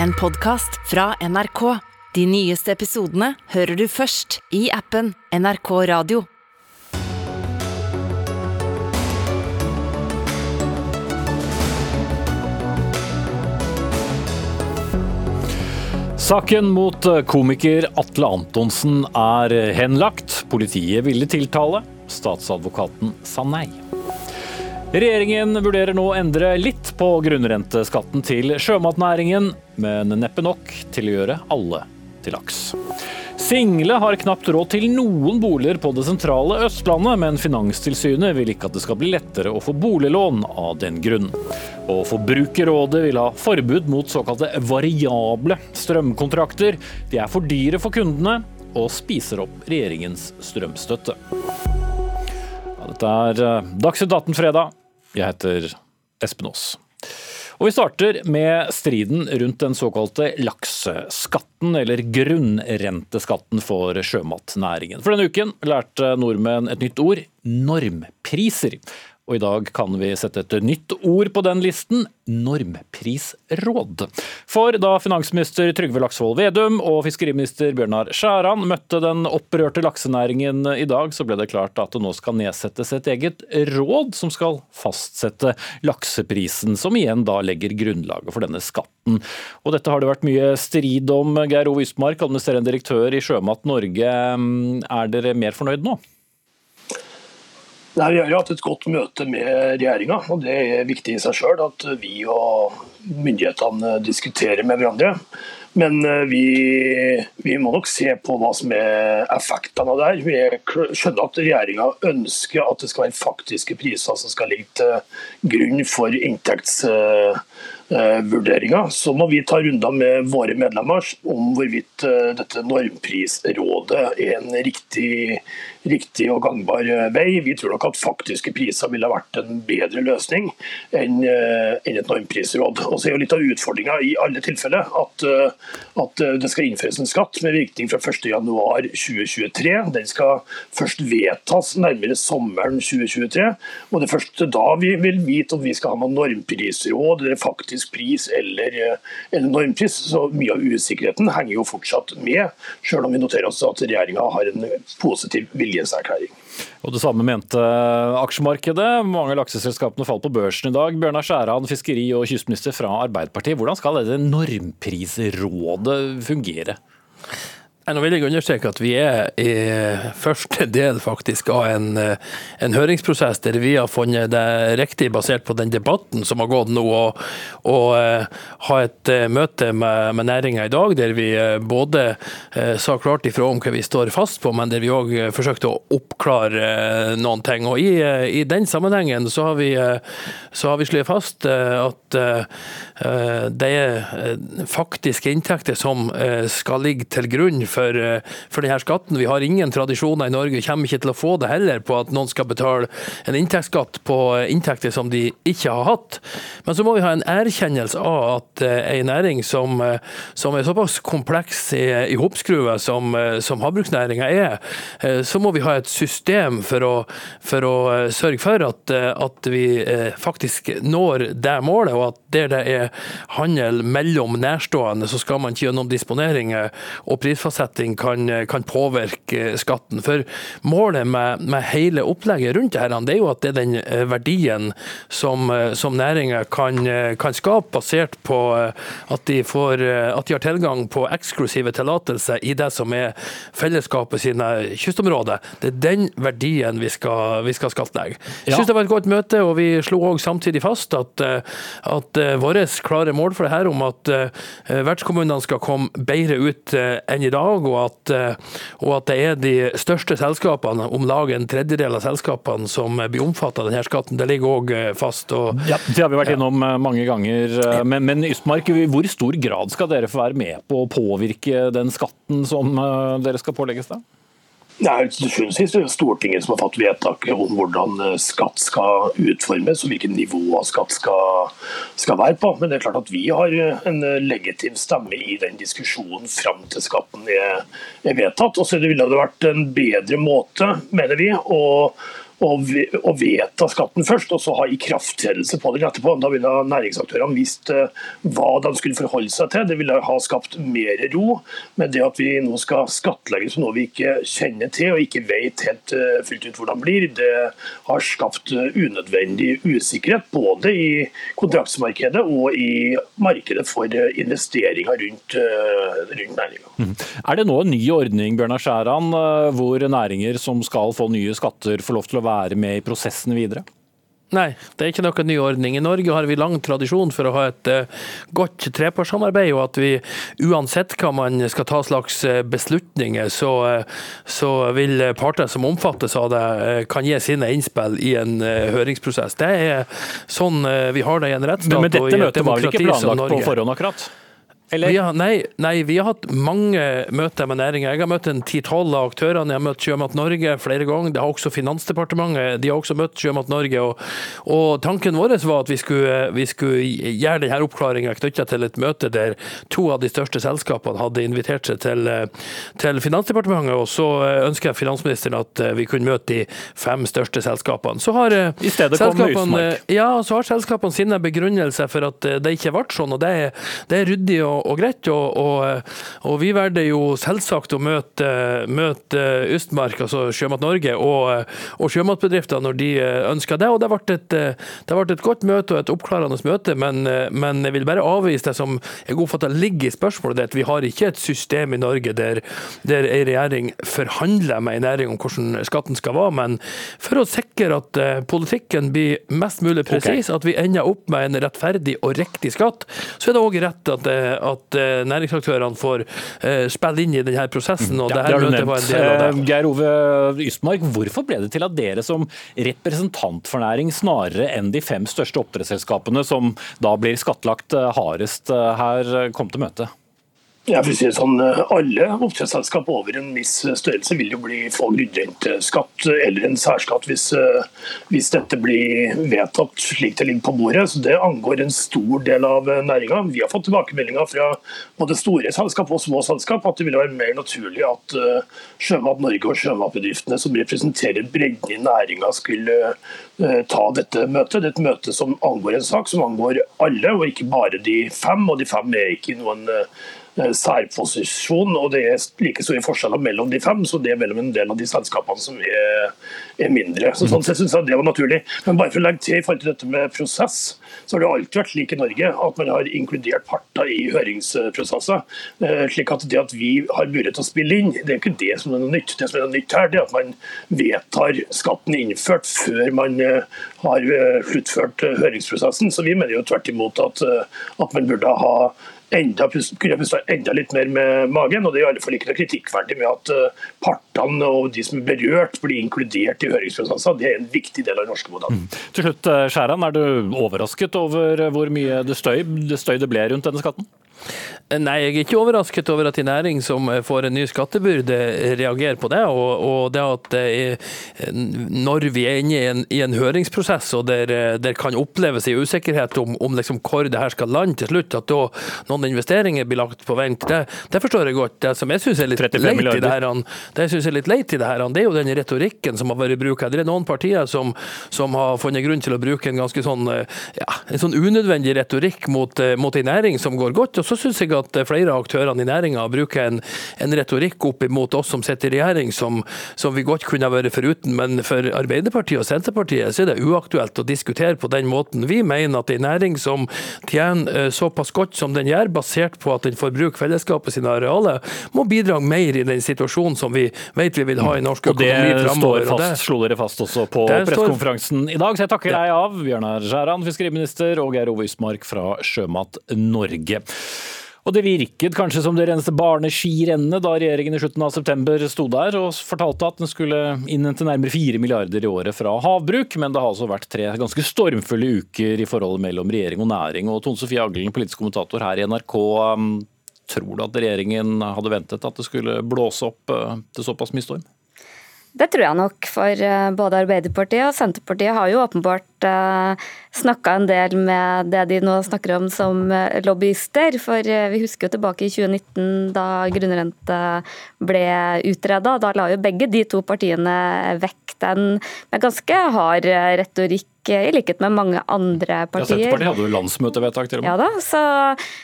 en podkast fra NRK. De nyeste episodene hører du først i appen NRK Radio. Saken mot komiker Atle Antonsen er henlagt. Politiet ville tiltale. Statsadvokaten sa nei. Regjeringen vurderer nå å endre litt på grunnrenteskatten til sjømatnæringen, men neppe nok til å gjøre alle til laks. Single har knapt råd til noen boliger på det sentrale Østlandet, men Finanstilsynet vil ikke at det skal bli lettere å få boliglån av den grunn. Og Forbrukerrådet vil ha forbud mot såkalte variable strømkontrakter. De er for dyre for kundene og spiser opp regjeringens strømstøtte. Ja, dette er eh, Dagsnytt 18 fredag. Jeg heter Espen Aas. Og Vi starter med striden rundt den såkalte lakseskatten, eller grunnrenteskatten for sjømatnæringen. For denne uken lærte nordmenn et nytt ord normpriser. Og i dag kan vi sette et nytt ord på den listen normprisråd. For da finansminister Trygve Laksvold Vedum og fiskeriminister Bjørnar Skjæran møtte den opprørte laksenæringen i dag, så ble det klart at det nå skal nedsettes et eget råd som skal fastsette lakseprisen, som igjen da legger grunnlaget for denne skatten. Og dette har det vært mye strid om. Geir Ove Ystmark, administrerende direktør i Sjømat Norge. Er dere mer fornøyd nå? Nei, Vi har jo hatt et godt møte med regjeringa, og det er viktig i seg sjøl at vi og myndighetene diskuterer med hverandre. Men eh, vi, vi, må nok se på hva som er effektene av det her. Vi skjønner at regjeringa ønsker at det skal være faktiske priser som skal ligge til grunn for inntekts vurderinger, så må vi ta runder med våre medlemmer om hvorvidt eh, dette normprisrådet er en riktig, riktig, og gangbar eh, vei. Vi tror nok at faktiske priser ville vært en bedre løsning enn, eh, et normprisråd. Og så er jo Litt av utfordringa i alle tilfeller at, at, det skal innføres en skatt med virkning fra 1.1.2023. Den skal først vedtas nærmere sommeren 2023. og Det er først da vi vil vite om vi skal ha noe normprisråd eller faktisk faktisk pris eller eller normpris. Så mye av usikkerheten henger jo fortsatt med, selv om vi noterer oss at regjeringa har en positiv viljeserklæring. Og Det samme mente aksjemarkedet. Mange lakseselskapene falt på børsen i dag. Bjørnar Skjæran, fiskeri- og kystminister fra Arbeiderpartiet. Hvordan skal dette normprisrådet fungere? Nå vil jeg understreke at vi er i første del faktisk av en, en, høringsprosess der vi har funnet det riktig, basert på den debatten som har gått nå, å ha et eh, møte med, med næringa i dag der vi eh, både sa klart ifra om hva vi står fast på, men der vi òg forsøkte å oppklare noen ting. Og I, i den sammenhengen så har vi, så har vi slått fast at det er faktiske inntekter som skal ligge til grunn for, eh, for denne skatten. Vi har ingen tradisjoner i Norge, kommer ikke til å få det heller, på at noen skal betale en inntektsskatt på inntekter som de ikke har hatt. Men så må vi ha en erkjennelse av at eh, næring som, eh, som, er såpass kompleks i, i hoppskruet som, som havbruksnæringa er, så må vi ha et system for å, for å sørge for at, at, vi faktisk når det målet, og at der det er handel mellom nærstående, så skal man ikke gjennom disponeringer og prisfastsetting prissetting kan, kan, påvirke skatten. For målet med, med hele opplegget rundt dette, det er jo at det er den eh, verdien som, eh, som næringa kan, eh, kan, skape, basert på at de, får, at de har tilgang på eksklusive tillatelser i det som er fellesskapet sine kystområder. Det er den verdien vi skal, vi skal skattlegge. Jeg synes det var et godt møte, og vi slo òg samtidig fast at, at vårt klare mål for det her om at vertskommunene skal komme bedre ut enn i dag, dag, og at, eh, og at, det er de største selskapene, om lag en tredjedel av selskapene, som blir omfattet av denne skatten. Det ligger òg eh, fast. Og, ja, det har vi vært innom. Eh, mange ganger. Men, men Ystmark, i hvor stor grad skal dere få være med på å påvirke den skatten som dere skal pålegges? da? Det er til sist Stortinget som har fått vedtaket om hvordan eh, skatt skal utformes og hvilket nivå skatt skal, skal, være på. Men det er klart at vi har eh, en eh, legitim stemme i den diskusjonen fram til skatten er, er vedtatt. Og så ville det vært en bedre måte, mener vi, å å vedta skatten først, og så ha ikrafttredelse på den etterpå. Da ville næringsaktørene visst eh, hva de skulle forholde seg til. Det ville ha skapt mer ro. Men det at vi nå skal skattlegge som noe vi ikke kjenner til og ikke vet helt eh, fullt ut hvordan det blir, det har skapt unødvendig usikkerhet både i kontraktsmarkedet og i markedet for investeringer rundt, rundt næringa. Mm. Er det nå en ny ordning Bjørnar Skjæran, hvor næringer som skal få nye skatter, får lov til å være med i prosessen videre? Nei, det er ikke noen ny ordning. I Norge har vi lang tradisjon for å ha et uh, godt trepartssamarbeid, og at vi uansett hva man skal ta slags eh, beslutninger, så, uh, så vil partene som omfattes av det, kan gi sine innspill i en høringsprosess. Det er sånn vi har det i en rettsstat. Men, men dette møtet var vel ikke planlagt på forhånd akkurat? Vi har, nei, nei, vi har hatt mange møter med næringa. Jeg har møtt en ti-tolv av aktørene. Jeg har møtt Sjømat Norge flere ganger. Det har også Finansdepartementet. De har også møtt Sjømat Norge. Og, og tanken vår var at vi skulle, vi skulle gjøre denne oppklaringa knytta til et møte der to av de største selskapene hadde invitert seg til, til Finansdepartementet. Og så ønsker jeg finansministeren at vi kunne møte de fem største selskapene. Så har, I stedet Husmark. Ja, så har selskapene sine begrunnelser for at det ikke ble sånn. og Det er, det er ryddig og og, greit. Og, og, og, vi valgte jo selvsagt å møte, møte Østmark, altså Sjømat Norge, og, og sjømatbedrifter når de ønska det. Og det ble, et, det ble, et, godt møte og et oppklarende møte, men, men jeg vil bare avvise det som jeg oppfatter ligger i spørsmålet ditt. Vi har ikke et system i Norge der, der en regjering forhandler med en næring om hvordan skatten skal være, men for å sikre at politikken blir mest mulig presis, okay. at vi ender opp med en rettferdig og riktig skatt, så er det òg rett at, at eh, næringsaktørene får eh, spille inn i denne prosessen. og ja, det her møtet var en del av det. Eh, Geir Ove Ystmark, hvorfor ble det til at dere som representant for næring, snarere enn de fem største oppdrettsselskapene, som da blir skattlagt hardest her, kom til møte? Jeg vil si sånn, Alle oppdrettsselskap over en viss størrelse vil jo bli få grunnrenteskatt eller en særskatt hvis, hvis, dette blir vedtatt slik det ligger på bordet. Så Det angår en stor del av næringa. Vi har fått tilbakemeldinger fra både store selskap og små selskap at det ville være mer naturlig at eh, Sjømat Norge og sjømatbedriftene som representerer bredden i næringa, skulle eh, ta dette møtet. Det er et møte som angår en sak som angår alle, og ikke bare de fem. Og de fem er ikke noen eh, Eh, særposisjon, og det er like store forskjeller mellom de fem, så det er mellom en del av de selskapene som er, er mindre. Så sånn sett synes jeg det var naturlig. Men bare for å legge til i forhold til dette med prosess, så har det alltid vært slik i Norge at man har inkludert parter i høringsprosesser. Eh, slik at det at vi har mulighet til å spille inn, det er ikke det som er noe nytt. Det som er noe nytt her, det er at man vedtar skatten innført før man eh, har sluttført høringsprosessen. Så vi mener jo tvert imot at, at man burde ha enda, kunne puste enda litt mer med magen. og Det er i alle fall ikke noe kritikkverdig med at eh, partene og de som er berørt, blir inkludert i høringsprosesser. Det er en viktig del av den norske modellen. Mm. Til slutt, eh, Skjæran, er du overrasket over hvor mye det støy, det støy det ble rundt denne skatten? Nei, jeg er ikke overrasket over at en næring som får en ny skattebyrde, reagerer på det. Og, og det at er, når vi er inne i en, i en høringsprosess og der, det kan oppleves en usikkerhet om, om liksom hvor det her skal lande til slutt, at da noen investeringer blir lagt på vent, det, det forstår jeg godt. Det som jeg syns er litt leit i det her, det jeg synes er litt leit i det her, det er jo den retorikken som har vært brukt. Det er noen partier som, som, har funnet grunn til å bruke en ganske sånn, ja, en sånn unødvendig retorikk mot, mot en næring som går godt. og så syns jeg at flere av aktørene i næringa bruker en, en, retorikk opp imot oss som sitter i regjering, som, som, vi godt kunne vært foruten. Men for Arbeiderpartiet og Senterpartiet så er det uaktuelt å diskutere på den måten. Vi mener at en næring som tjener eh, såpass godt som den gjør, basert på at den får bruke fellesskapet sine arealer, må bidra mer i den situasjonen som vi vet vi vil ha i norsk økonomi framover. Og det fast, slo dere fast også på pressekonferansen i dag, så jeg takker deg av, Bjørnar Skjæran, fiskeriminister, og Geir Ove Ysmark fra Sjømat Norge. Og det virket kanskje som det reneste barneskirennet da regjeringen i slutten av september sto der og fortalte at den skulle innhente nærmere 4 milliarder i året fra havbruk, men det har altså vært tre ganske stormfulle uker i forholdet mellom regjering og næring. Og Tone Sofie Aglen, politisk kommentator her i NRK, um, tror du at regjeringen hadde ventet at det skulle blåse opp uh, til såpass mye storm? Det tror jeg nok, for eh, både Arbeiderpartiet og Senterpartiet har jo åpenbart eh, snakka en del med det de nå snakker om som eh, lobbyister. For vi husker jo tilbake i 2019 da grunnrente ble utreda. Da la jo begge de to partiene vekk den med ganske hard retorikk i likhet med mange andre partier. Ja, Senterpartiet hadde jo landsmøtevedtak til og med. Ja da, så,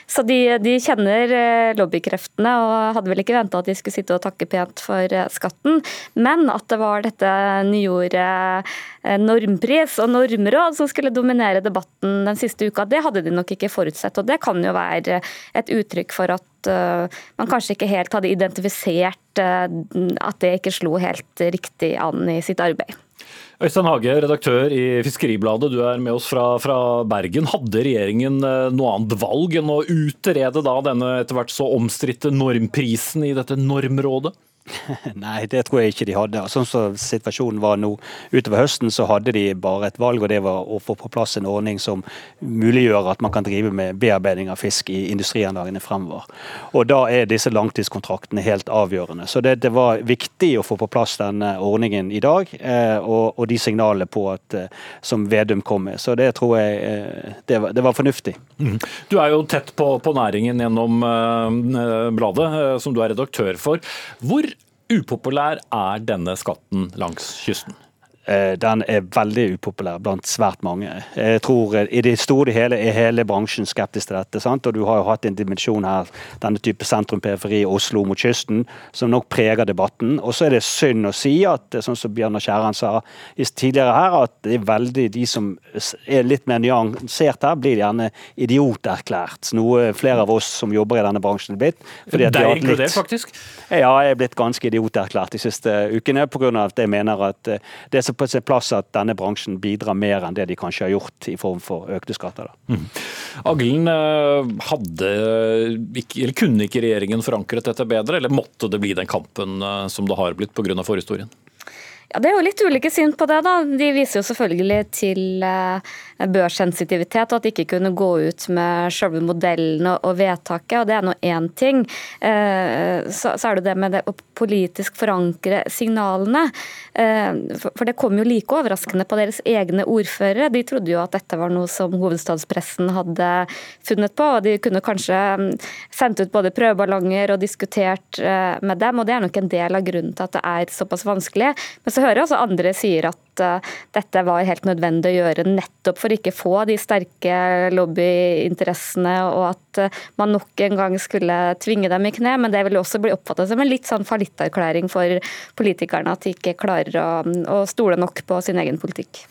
så de, de, kjenner lobbykreftene og hadde vel ikke venta at de skulle sitte og takke pent for skatten. Men at det var dette nyordet eh, normpris og normråd som skulle dominere debatten den siste uka, det hadde de nok ikke forutsett. Og det kan jo være et uttrykk for at eh, man kanskje ikke helt hadde identifisert eh, at det ikke slo helt riktig an i sitt arbeid. Øystein Hage, redaktør i Fiskeribladet, du er med oss fra, fra, Bergen. Hadde regjeringen noe annet valg enn å utrede denne etter hvert så omstridte normprisen i dette normrådet? Nei, det tror jeg ikke de hadde. Sånn som situasjonen var nå utover høsten, så hadde de bare et valg, og det var å få på plass en ordning som muliggjør at man kan drive med bearbeiding av fisk i industrianlagene fremover. Og da er disse langtidskontraktene helt avgjørende. Så det, det var viktig å få på plass denne ordningen i dag, eh, og, og, de signalene på at, eh, som Vedum kom med. Så det tror jeg eh, det var, det var fornuftig. Mm. Du er jo tett på, på næringen gjennom bladet, som du er redaktør for. Hvor upopulær er denne skatten langs kysten? Eh, den er veldig upopulær blant svært mange. Jeg tror eh, I det store og hele er hele bransjen skeptisk til dette. Sant? Og Du har jo hatt en dimensjon her, denne type sentrum-periferi, Oslo mot kysten, som nok preger debatten. Og så er det synd å si at, eh, sånn som Bjørnar Skjæran sa tidligere her, at det er veldig de som er litt mer nyansert her, blir gjerne idioterklært. Noe flere av oss som jobber i denne bransjen er blitt. Det er inkludert, faktisk? Ja, jeg er blitt ganske idioterklært de siste ukene, pga. at jeg mener at det som på sin plass at denne bransjen bidrar mer enn det de kanskje har gjort i form for økte skatter. Mm. Aglen, eh, hadde eller kunne ikke regjeringen forankret dette bedre, eller måtte det bli den kampen eh, som det har blitt pga. forhistorien? Ja, Det er jo litt ulike syn på det. da. De viser jo selvfølgelig til eh, børssensitivitet, og at de ikke kunne gå ut med selve modellen og vedtaket. og Det er nå én ting. Eh, så er det det med det å politisk forankre signalene. Eh, for det kom jo like overraskende på deres egne ordførere. De trodde jo at dette var noe som hovedstadspressen hadde funnet på. og De kunne kanskje mm, sendt ut både prøveballonger og diskutert med dem. og Det er nok en del av grunnen til at det er såpass vanskelig. Men så så hører jeg også andre sier at uh, dette var helt nødvendig å gjøre nettopp for ikke få de sterke lobbyinteressene, og at uh, man nok en gang skulle tvinge dem i kne. Men det vil også bli oppfattet som en litt sånn fallitterklæring for politikerne, at de ikke klarer å, å stole nok på sin egen politikk.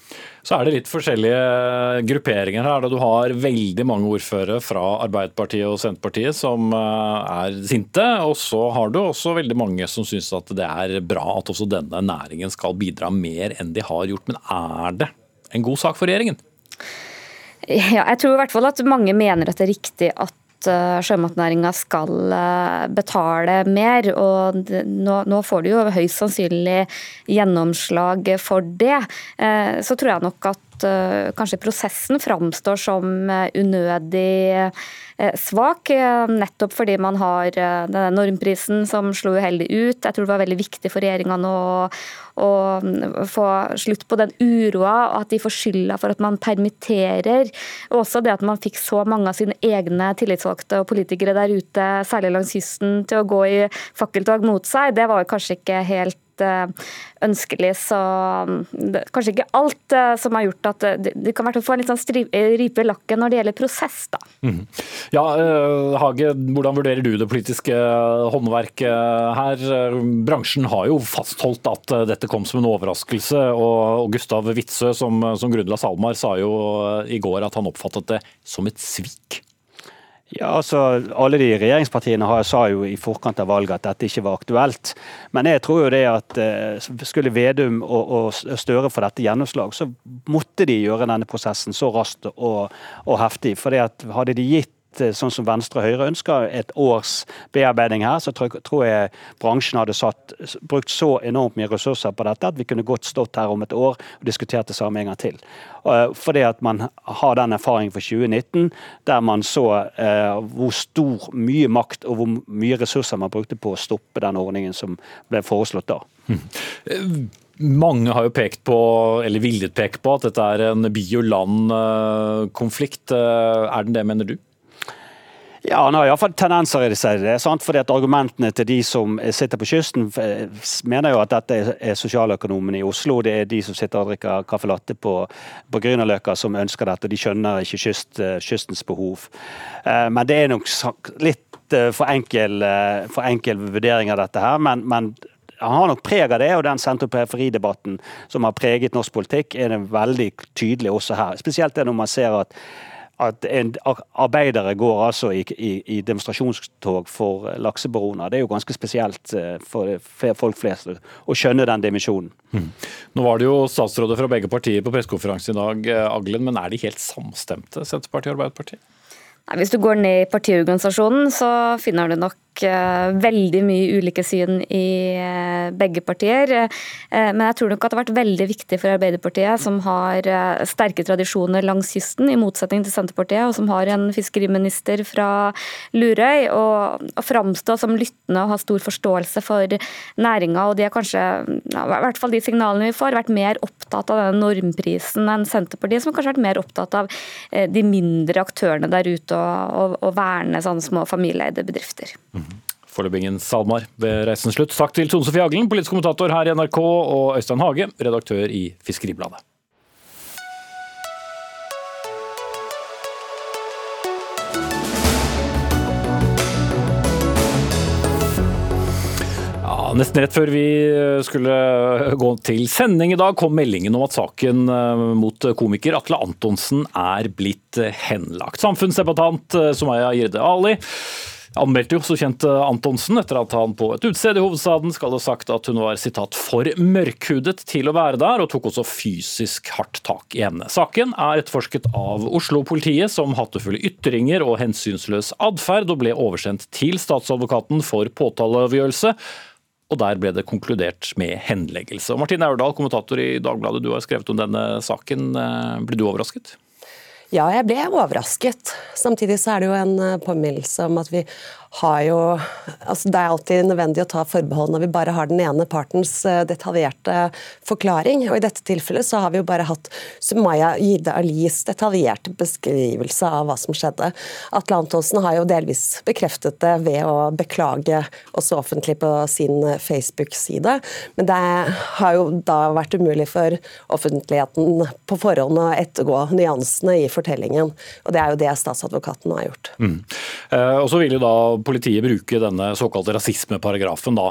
Så er det litt forskjellige grupperinger her. Du har veldig mange ordførere fra Arbeiderpartiet og Senterpartiet som eh, er sinte. Og så har du også veldig mange som syns at det er bra at også denne næringen skal bidra mer enn de har gjort. Men er det en god sak for regjeringen? Ja, jeg tror i hvert fall at mange mener at det er riktig at Eh, sjømatnæringa skal eh, betale mer. og nå, nå, får du jo høyst sannsynlig gjennomslag for det. Eh, så tror jeg nok at kanskje prosessen framstår som unødig svak, nettopp fordi man har denne normprisen som slo uheldig ut. Jeg tror det var veldig viktig for regjeringa nå å få slutt på den uroa, og at de får skylda for at man permitterer. Og også det at man fikk så mange av sine egne tillitsvalgte og politikere der ute, særlig langs kysten, til å gå i fakkeltog mot seg. Det var kanskje ikke helt Eh, ønskelig. Så mm, det, kanskje ikke alt eh, som har gjort at eh, de, kan få en litt sånn ripe i lakken når det gjelder prosess. da. Mm. Ja, Hage, hvordan vurderer du det politiske håndverket her? Bransjen har jo fastholdt at dette kom som en overraskelse. og Gustav Witzøe, som, som grunnla SalMar, sa jo i går at han oppfattet det som et svik. Ja, altså, Alle de regjeringspartiene har, sa jo i forkant av valget at dette ikke var aktuelt. Men jeg tror jo det at eh, skulle Vedum og, og Støre få dette gjennomslag, så måtte de gjøre denne prosessen så raskt og, og heftig. For hadde de gitt sånn som Venstre og Høyre ønsker, et års bearbeiding her, så tror jeg bransjen hadde satt, brukt så enormt mye ressurser på dette at vi kunne godt stått her om et år og diskutert det samme en gang til. Fordi at man har den erfaringen for 2019 der man så hvor stor, mye makt og hvor mye ressurser man brukte på å stoppe den ordningen som ble foreslått da. Mange har jo pekt på, eller villet peke på, at dette er en by-og-land-konflikt. Er den det, mener du? Ja, han har iallfall tendenser i det. det sant? Fordi at Argumentene til de som sitter på kysten, mener jo at dette er sosialøkonomene i Oslo. Det er de som sitter og drikker caffè latte på, på Grünerløkka som ønsker dette. og De skjønner ikke kyst, kystens behov. Eh, men det er nok litt eh, for enkel, eh, for enkel vurdering av dette her. men, men han har nok preg av det, og den sentrum-periferi-debatten som har preget norsk politikk, er det veldig tydelig også her. Spesielt når man ser at at arbeidere går altså i, i, i demonstrasjonstog for laksebaroner. Det er jo ganske spesielt eh, for, for folk flest å skjønne den dimensjonen. Mm. Nå var det jo statsråder fra begge partier på pressekonferanse i dag, eh, Aglen, men er de helt samstemte, Senterpartiet og Arbeiderpartiet? Nei, hvis du går ned i partiorganisasjonen, så finner du nok Eh, veldig mye ulike syn i eh, begge partier. Eh, men jeg tror nok at det har vært veldig viktig for Arbeiderpartiet, som har sterke tradisjoner langs kysten, i motsetning til Senterpartiet, og som har en fiskeriminister fra Lurøy, å framstå som lyttende og ha stor forståelse for næringa. Og de har kanskje, i hvert fall de signalene vi får, vært mer opptatt av denne normprisen enn Senterpartiet, som kanskje har vært mer opptatt av de mindre aktørene der ute og, og, og verne sånne små familieeide bedrifter. Mm. Foreløpig SalMar ved reisens slutt. Takk til Tone Sofie Aglen, politisk kommentator her i NRK, og Øystein Hage, redaktør i Fiskeribladet. nesten rett før vi skulle gå til sending i dag, kom meldingen om at saken eh, mot komiker Atle Antonsen er blitt henlagt. Samfunnsdebattant eh, Sumaya Jirde Ali anmeldte jo så kjent Antonsen etter at han på et utested i hovedstaden skal ha sagt at hun var sitat, for mørkhudet til å være der, og tok også fysisk hardt tak i henne. Saken er etterforsket av Oslo-politiet som hatefulle ytringer og hensynsløs atferd, og ble oversendt til statsadvokaten for påtaleavgjørelse. Og der ble det konkludert med henleggelse. Og Martin Aurdal, kommentator i Dagbladet, du har skrevet om denne saken. Ble du overrasket? Ja, jeg ble overrasket. Samtidig så er det jo en eh, påminnelse om at vi har jo altså Det er alltid nødvendig å ta forbehold når vi bare har den ene partens eh, detaljerte forklaring. og I dette tilfellet så har vi jo bare hatt Sumaya Yide Alis detaljerte beskrivelse av hva som skjedde. Atle Antonsen har jo delvis bekreftet det ved å beklage også offentlig på sin Facebook-side. Men det har jo da vært umulig for offentligheten på forhånd å ettergå nyansene i fortellingen. Og det er jo det statsadvokaten har gjort. Mm. Eh, og så vil jo da politiet bruke denne såkalte rasismeparagrafen, da,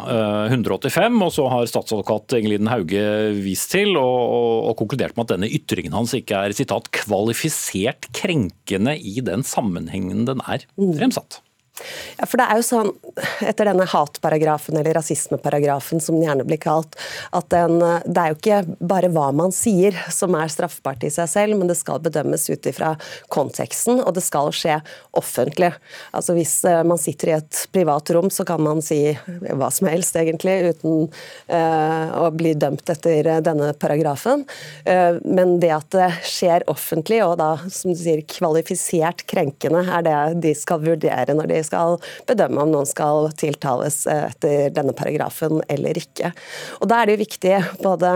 185. Eh, og så har statsadvokat Engeliden Hauge vist til og, og, og, konkludert med at denne ytringen hans ikke er sitat, kvalifisert krenkende i den sammenhengen den er fremsatt. Ja, for det er jo sånn, Etter denne hatparagrafen, eller rasismeparagrafen som den gjerne blir kalt, at den, det er jo ikke bare hva man sier som er straffbart i seg selv, men det skal bedømmes ut ifra konteksten, og det skal skje offentlig. Altså Hvis eh, man sitter i et privat rom, så kan man si hva som helst, egentlig, uten uh, å bli dømt etter denne paragrafen. Uh, men det at det skjer offentlig, og da, som du sier, kvalifisert krenkende, er det de skal vurdere når de skal bedømme om noen skal tiltales etter denne paragrafen eller ikke. Og Da er det jo viktig både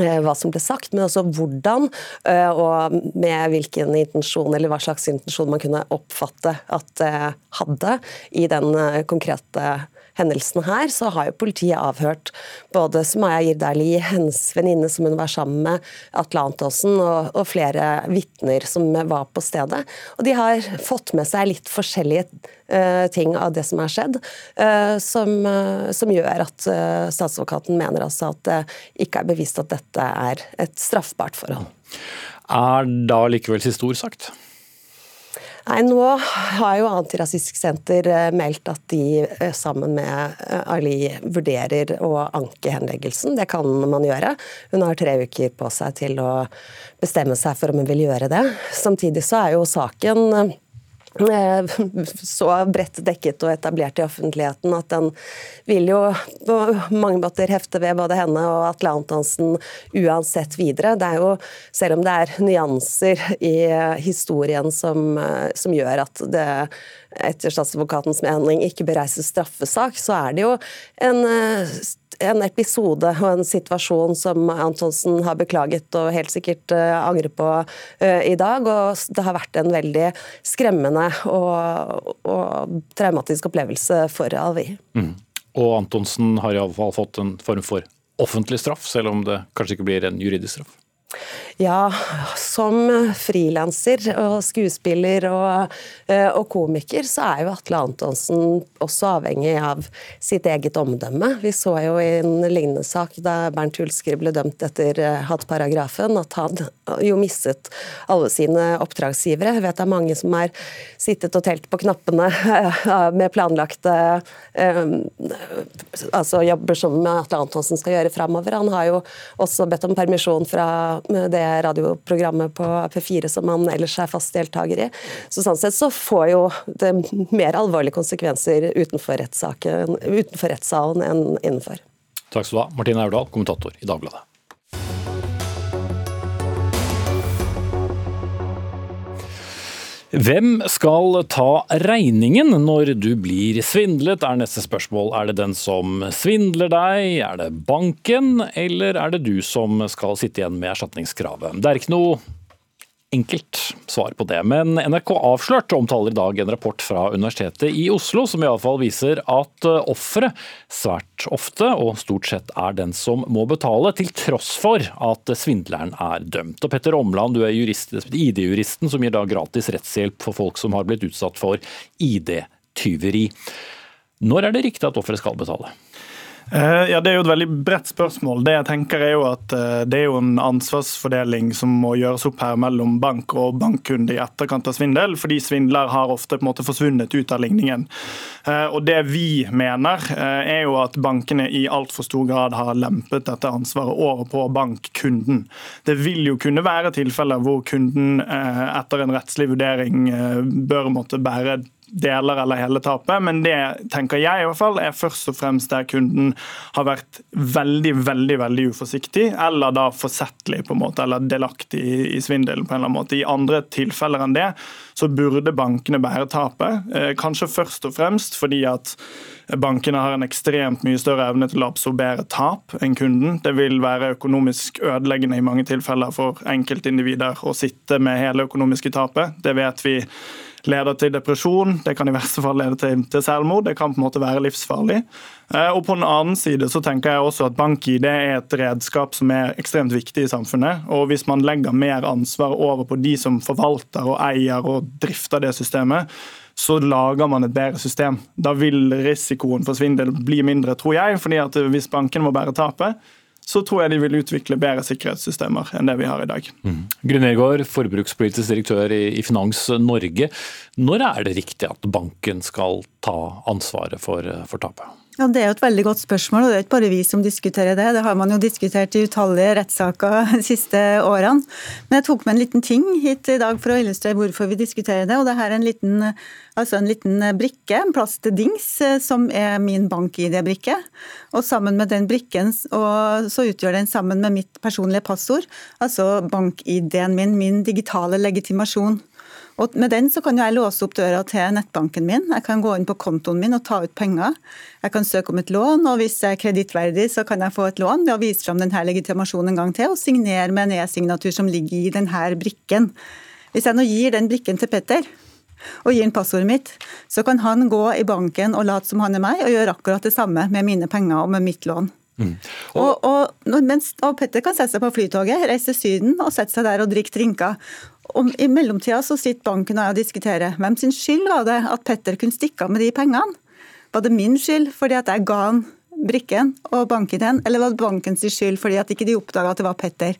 eh, hva som ble sagt, men også hvordan eh, og med hvilken intensjon eller hva slags intensjon man kunne oppfatte at det hadde i den eh, konkrete hendelsen her, så har jo politiet avhørt både Sumaya Jirdali, hennes venninne som hun var sammen med, Atle Antonsen og, og, flere vitner som var på stedet. Og de har fått med seg litt forskjellige uh, ting av det som har skjedd, uh, som, uh, som, gjør at statsadvokaten mener altså at det ikke er bevist at dette er et straffbart forhold. Er da likevel siste ord sagt? Nei, Nå har jo Antirasistisk Senter eh, meldt at de eh, sammen med eh, Ali vurderer å anke henleggelsen. Det kan man gjøre. Hun har tre uker på seg til å bestemme seg for om hun vil gjøre det. Samtidig så er jo saken så bredt dekket og etablert i offentligheten at den vil jo på mange måter hefte ved både henne og Atle Antonsen uansett videre. Det er jo, selv om det er nyanser i historien som, eh, som gjør at det etter statsadvokatens mening ikke bør reises straffesak, så er det jo en eh, en episode og en situasjon som Antonsen har beklaget og helt sikkert uh, angrer på uh, i dag. Og det har vært en veldig skremmende og, og traumatisk opplevelse for Alvi. Mm. Og Antonsen har iallfall fått en form for offentlig straff, selv om det kanskje ikke blir en juridisk straff? Ja, som frilanser og skuespiller og, eh, og, komiker, så er jo Atle Antonsen også avhengig av sitt eget omdømme. Vi så jo i en lignende sak da Bernt Hulsker ble dømt etter eh, hattparagrafen, at han jo mistet alle sine oppdragsgivere. Jeg vet det er mange som har sittet og telt på knappene med planlagte altså jobber som Atle Antonsen skal gjøre framover. Han har jo også bedt om permisjon fra det radioprogrammet på P4 som han ellers er fast deltaker i. Så sånn sett så får jo det mer alvorlige konsekvenser utenfor, utenfor rettssalen enn innenfor. Takk skal du ha, Martine Aurdal, kommentator i Dagbladet. Hvem skal ta regningen når du blir svindlet, er neste spørsmål. Er det den som svindler deg, er det banken, eller er det du som skal sitte igjen med erstatningskravet? Det er ikke noe enkelt svar på det. Men NRK Avslørt omtaler i dag en rapport fra Universitetet i Oslo som iallfall viser at eh, offeret svært ofte og stort sett er den som må betale, til tross for at svindleren er dømt. Og Petter Omland, du er ID-juristen som gir da gratis rettshjelp for folk som har blitt utsatt for ID-tyveri. Når er det riktig at offeret skal betale? Eh, ja, Det er jo et veldig bredt spørsmål. Det jeg tenker er jo at eh, det er jo en ansvarsfordeling som må gjøres opp her mellom bank og bankkunde i etterkant av svindel, fordi svindler har ofte på en måte forsvunnet ut av ligningen. Eh, og Det vi mener, er jo at bankene i altfor stor grad har lempet dette ansvaret over på bankkunden. Det vil jo kunne være tilfeller hvor kunden etter en rettslig vurdering bør måtte bære deler eller hele tapet, men det tenker jeg i hvert fall er først og fremst der kunden har vært veldig veldig, veldig uforsiktig, eller da forsettlig på en måte, eller delaktig i, svindel. på en eller annen måte. I andre tilfeller enn det så burde bankene bære tapet, eh, kanskje først og fremst fordi at Bankene har en ekstremt mye større evne til å absorbere tap enn kunden. Det vil være økonomisk ødeleggende i mange tilfeller for enkeltindivider å sitte med hele økonomiske tapet. Det vet vi leder til depresjon, det kan i verste fall lede til, til selvmord. Det kan på en måte være livsfarlig. Eh, og På den annen side så tenker jeg også at BankID er et redskap som er ekstremt viktig i samfunnet. og Hvis man legger mer ansvar over på de som forvalter og eier og drifter det systemet, så lager man et bedre system. Da vil risikoen for svindel bli mindre, tror jeg. fordi at hvis banken må bære tapet, så tror jeg de vil utvikle bedre sikkerhetssystemer enn det vi har i dag. Mm. Grunegård, forbrukspolitisk direktør i, i Finans Norge. Når er det riktig at banken skal ta ansvaret for, for tapet? Ja, Det er jo et veldig godt spørsmål, og det er ikke bare vi som diskuterer det. Det har man jo diskutert i utallige rettssaker de siste årene. Men jeg tok med en liten ting hit i dag for å illustrere hvorfor vi diskuterer det. og Det er en liten, altså en liten brikke, en plastdings, som er min bank-ID-brikke. Og sammen med den brikken så utgjør den sammen med mitt personlige passord, altså bank-ID-en min, min digitale legitimasjon. Og med den så kan jeg låse opp døra til nettbanken min. Jeg kan gå inn på kontoen min og ta ut penger. Jeg kan søke om et lån, og hvis jeg er kredittverdig, så kan jeg få et lån ved å vise fram denne legitimasjonen en gang til og signere med en e-signatur som ligger i denne brikken. Hvis jeg nå gir den brikken til Petter, og gir han passordet mitt, så kan han gå i banken og late som han er meg, og gjøre akkurat det samme med mine penger og med mitt lån. Mm. Og, og, mens, og, Petter kan sette seg på flytoget, reise til Syden og sette seg der og drikke drinker. Og I mellomtida så sitter banken og jeg og diskuterer hvem sin skyld var det at Petter kunne stikke av med de pengene. Var det min skyld fordi at jeg ga han brikken og banken den, eller var det bankens skyld fordi at ikke de oppdaga at det var Petter?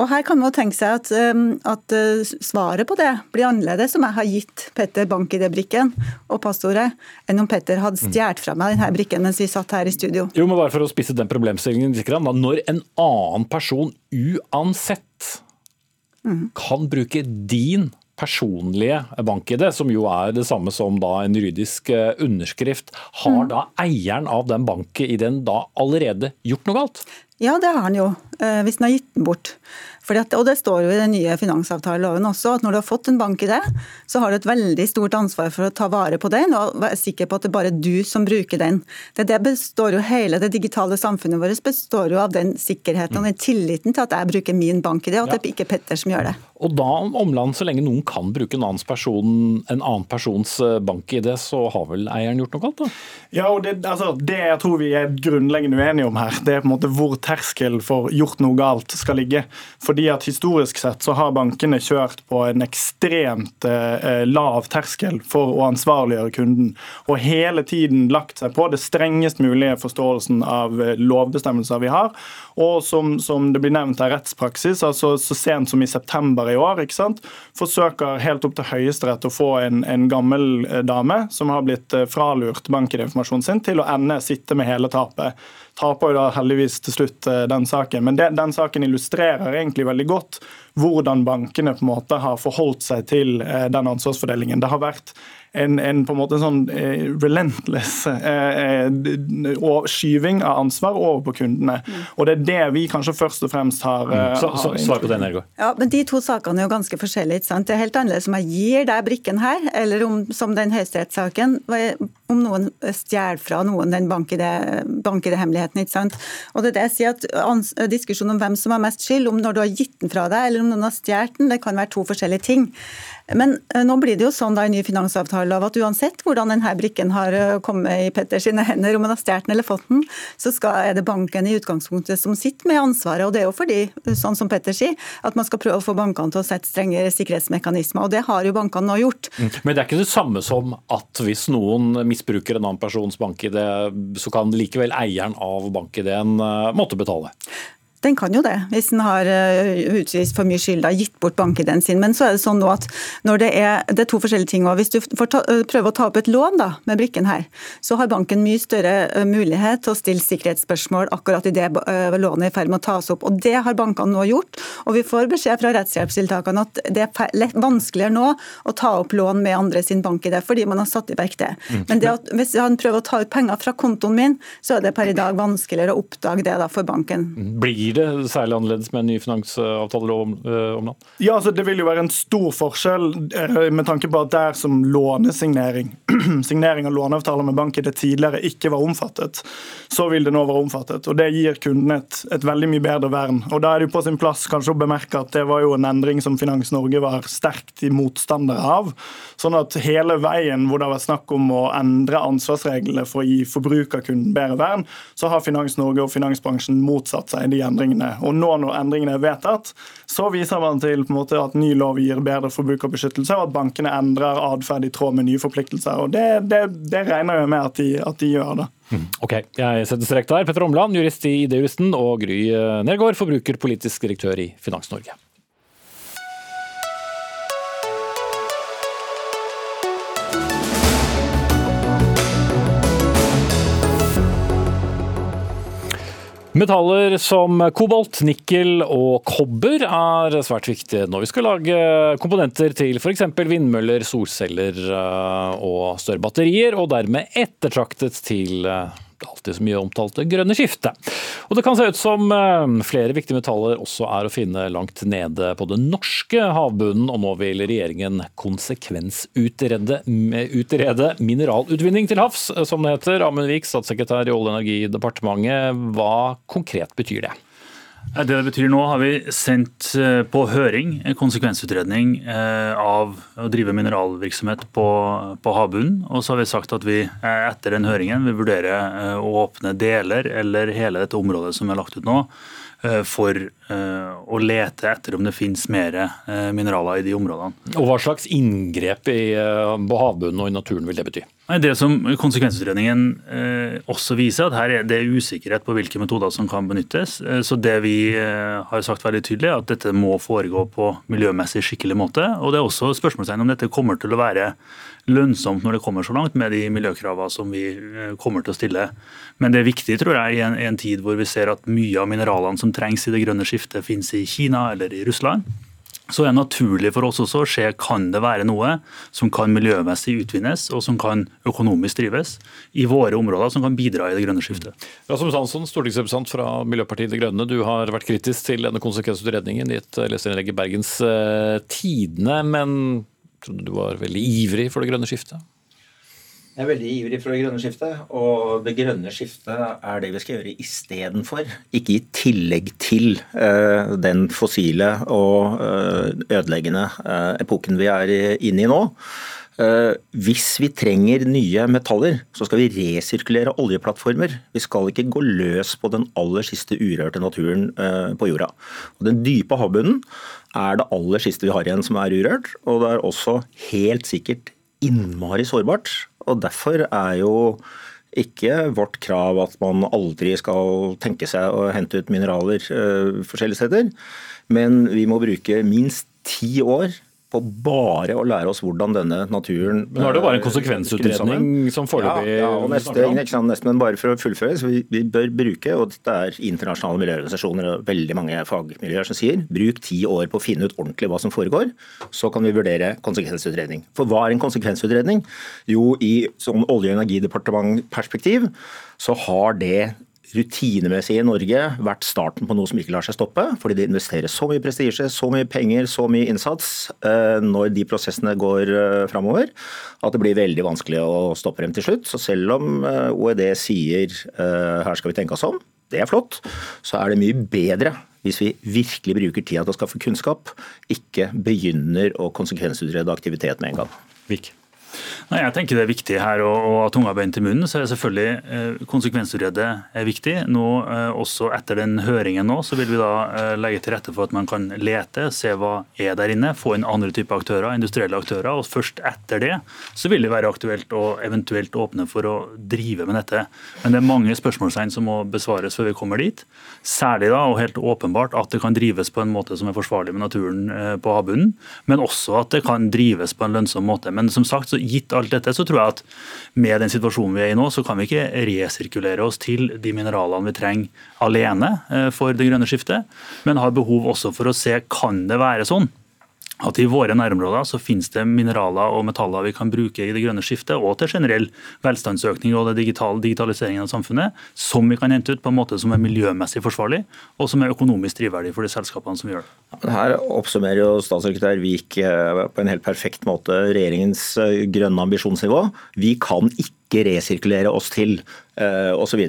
Og Her kan man tenke seg at, um, at uh, svaret på det blir annerledes om jeg har gitt Petter bank-ID-brikken og passordet, enn om Petter hadde stjålet fra meg denne brikken mens vi satt her i studio. Jo, men bare for å spisse den problemstillingen Når en annen person uansett kan bruke din personlige bank-ID, som jo er det samme som da en juridisk eh, underskrift, har mm. da eieren av den bank-ID-en da allerede gjort noe galt? Ja, det har han jo, eh, hvis han har gitt den bort. At, og det står jo i den nye finansavtaleloven også, at når du har fått en bank i det, så har du et veldig stort ansvar for å ta vare på den og være sikker på at det er bare du som bruker den. Det, det består jo Hele det digitale samfunnet vårt består jo av den sikkerheten og den tilliten til at jeg bruker min bank i det, og at det ikke er Petter som gjør det. Og da omland, så lenge noen kan bruke en annen, person, en annen persons eh, bank-ID, så har vel eieren gjort noe galt? da? Ja, og det, altså, det jeg tror vi er grunnleggende uenige om her, det er på en måte hvor terskel for gjort noe galt skal ligge. Fordi at Historisk sett så har bankene kjørt på en ekstremt eh, lav terskel for å ansvarliggjøre kunden. Og hele tiden lagt seg på det strengest mulige forståelsen av eh, lovbestemmelser vi har. Og som, som det blir nevnt her, rettspraksis. altså Så sent som i september i år ikke sant, forsøker helt opp til Høyesterett å få en, en gammel eh, dame som har blitt eh, fralurt bankinformasjonen sin, til å ende sitte med hele tapet taper jo da heldigvis til slutt eh, den saken. Men den, den saken illustrerer egentlig veldig godt hvordan bankene på en måte har forholdt seg til den ansvarsfordelingen. Det har vært en, en, på en måte sånn eh, relentless eh, og skyving av ansvar over på kundene. Mm. Og Det er det vi kanskje først og fremst har, mm. så, så, Svar på det, Ergo. Ja, men De to sakene er jo ganske forskjellige. ikke sant? Det er helt annerledes om jeg gir deg brikken her, eller om, som den høyesterettssaken, om noen stjeler fra noen den bank-ID-hemmeligheten. ikke sant? Og det er det jeg sier at Diskusjonen om hvem som har mest skyld, om når du har gitt den fra deg, eller om noen har stjålet den, det kan være to forskjellige ting. Men eh, nå blir det jo sånn da i ny finansavtale at uansett hvordan denne brikken har eh, kommet i Petter sine hender, om han har stjålet den eller fått den, så skal, er det banken i utgangspunktet som sitter med ansvaret. Og det er jo fordi, sånn som Petter sier, at man skal prøve å få bankene til å sette strengere sikkerhetsmekanismer. Og det har jo bankene nå gjort. Mm. Men det er ikke det samme som at hvis noen misbruker en annen persons bank-ID, så kan likevel eieren av bank-ID-en eh, måtte betale? Den kan jo det, hvis den har eh, utvist for mye skyld, da, gitt bort bankideen sin. Men så er det sånn nå at når det er, det er to forskjellige ting. Også. Hvis du ta, eh, prøver å ta opp et lån da, med brikken her, så har banken mye større eh, mulighet til å stille sikkerhetsspørsmål akkurat i det lånet er i ferd med å tas opp. Og Det har bankene nå gjort. og Vi får beskjed fra rettshjelpstiltakene at det er vanskeligere nå å ta opp lån med andre sin bankidé, fordi man har satt i verk det. Mm. Men det at, hvis han prøver å ta ut penger fra kontoen min, så er det per i dag vanskeligere å oppdage det da for banken. Blir blir det særlig annerledes med en ny finansavtale om, eh, land? Ja, altså Det vil jo være en stor forskjell eh, med tanke på at der som lånesignering signering av låneavtaler med banken det tidligere ikke var omfattet, så vil det nå være omfattet. og Det gir kundene et, et veldig mye bedre vern. Og Da er det jo på sin plass kanskje å bemerke at det var jo en endring som Finans Norge var sterkt motstandere av. Sånn at hele veien hvor det har vært snakk om å endre ansvarsreglene for å gi forbrukerkunden bedre vern, så har Finans Norge og finansbransjen motsatt seg de endringene endringene. Og nå når endringene er vedtatt, så viser man til måte, at ny lov gir bedre forbrukerbeskyttelse, og at bankene endrer atferd i tråd med nye forpliktelser. Og Det, det, det regner jeg med at de, at de gjør. da. Mm, ok, jeg setter strek der. Petter Omland, jurist i Idejuristen, og Gry Nergård, forbrukerpolitisk direktør i Finans Norge. Metaller som kobolt, nikkel og kobber er svært viktige når vi skal lage komponenter til f.eks. vindmøller, solceller eh, og større batterier, og dermed ettertraktet til eh, alltid så mye omtalte grønne skiftet. Og det kan se ut som eh, flere viktige metaller også er å finne langt nede på den norske havbunnen, og nå vil regjeringen konsekvensutrede utrede mineralutvinning til havs, som det heter. Amund Vik, statssekretær i Olje- og energidepartementet, hva konkret betyr det? Det det betyr nå, har vi sendt eh, på høring en konsekvensutredning eh, av å drive mineralvirksomhet på, på havbunnen. Og så har vi sagt at vi eh, etter den høringen vil vurdere å åpne deler eller hele dette området som er lagt ut nå, for å lete etter om det finnes mer mineraler i de områdene. Og Hva slags inngrep i, på havbunnen og i naturen vil det bety? Det som konsekvensutredningen eh, også viser, at her er det usikkerhet på hvilke metoder som kan benyttes. Eh, så det vi eh, har sagt veldig tydelig, er at dette må foregå på miljømessig skikkelig måte. Og det er også spørsmålstegn om dette kommer til å være lønnsomt når det kommer så langt med de miljøkravene som vi eh, kommer til å stille. Men det er viktig tror jeg, i en, i en tid hvor vi ser at mye av mineralene som trengs i det grønne skiftet, finnes i Kina eller i Russland. så er det naturlig for oss også å se kan det være noe som kan miljømessig utvinnes og som kan økonomisk drives i våre områder som kan bidra i det grønne skiftet. Rasmus Hansson, stortingsrepresentant fra Miljøpartiet De Grønne. Du har vært kritisk til denne konsekvensutredningen i et leserinnlegg i Bergens eh, Tidende, men trodde du var veldig ivrig for det grønne skiftet? Jeg er veldig ivrig for det grønne skiftet, og det grønne skiftet er det vi skal gjøre istedenfor. Ikke i tillegg til uh, den fossile og uh, ødeleggende uh, epoken vi er inne i nå. Hvis vi trenger nye metaller, så skal vi resirkulere oljeplattformer. Vi skal ikke gå løs på den aller siste urørte naturen på jorda. Og den dype havbunnen er det aller siste vi har igjen som er urørt, og det er også helt sikkert innmari sårbart. Og derfor er jo ikke vårt krav at man aldri skal tenke seg å hente ut mineraler uh, forskjellige steder. Men vi må bruke minst ti år på bare å lære oss hvordan denne naturen Men Nå er det bare en eh, konsekvensutredning som foreløpig ja, ja, og neste, neste, men bare for å fullføre, så vi, vi bør bruke, og det er internasjonale miljøorganisasjoner og veldig mange fagmiljøer som sier, bruk ti år på å finne ut ordentlig hva som foregår, så kan vi vurdere konsekvensutredning. For hva er en konsekvensutredning? Jo, i sånn olje- og energidepartementperspektiv så har det rutinemessig i Norge vært starten på noe som ikke lar seg stoppe. Fordi det investeres så mye prestisje, så mye penger, så mye innsats eh, når de prosessene går eh, framover, at det blir veldig vanskelig å stoppe dem til slutt. Så selv om eh, OED sier her skal vi tenke oss om, det er flott, så er det mye bedre hvis vi virkelig bruker tida til å skaffe kunnskap, ikke begynner å konsekvensutrede aktivitet med en gang. Vik. Nei, jeg tenker Det er viktig her å ha tunga beint i munnen. så er selvfølgelig eh, Konsekvensutrede er viktig. Nå, eh, Også etter den høringen nå, så vil vi da eh, legge til rette for at man kan lete, se hva er der inne, få inn andre typer aktører, industrielle aktører. og Først etter det så vil det være aktuelt å eventuelt åpne for å drive med dette. Men det er mange spørsmålstegn som må besvares før vi kommer dit. Særlig da, og helt åpenbart at det kan drives på en måte som er forsvarlig med naturen på havbunnen, men også at det kan drives på en lønnsom måte. Men som sagt, så gitt alt dette, så tror jeg at med den situasjonen vi er i nå, så kan vi ikke resirkulere oss til de mineralene vi trenger alene eh, for det grønne skiftet, men har behov også for å se kan det være sånn at i våre nærområder så finnes det mineraler og metaller vi kan bruke i det grønne skiftet og til generell velstandsøkning og det digital, digitaliseringen av samfunnet, som vi kan hente ut på en måte som er miljømessig forsvarlig og som er økonomisk drivverdig for de selskapene som gjør det. Her oppsummerer jo statssekretær Vik eh, på en helt perfekt måte regjeringens eh, grønne ambisjonsnivå. Vi kan ikke resirkulere oss til eh, osv.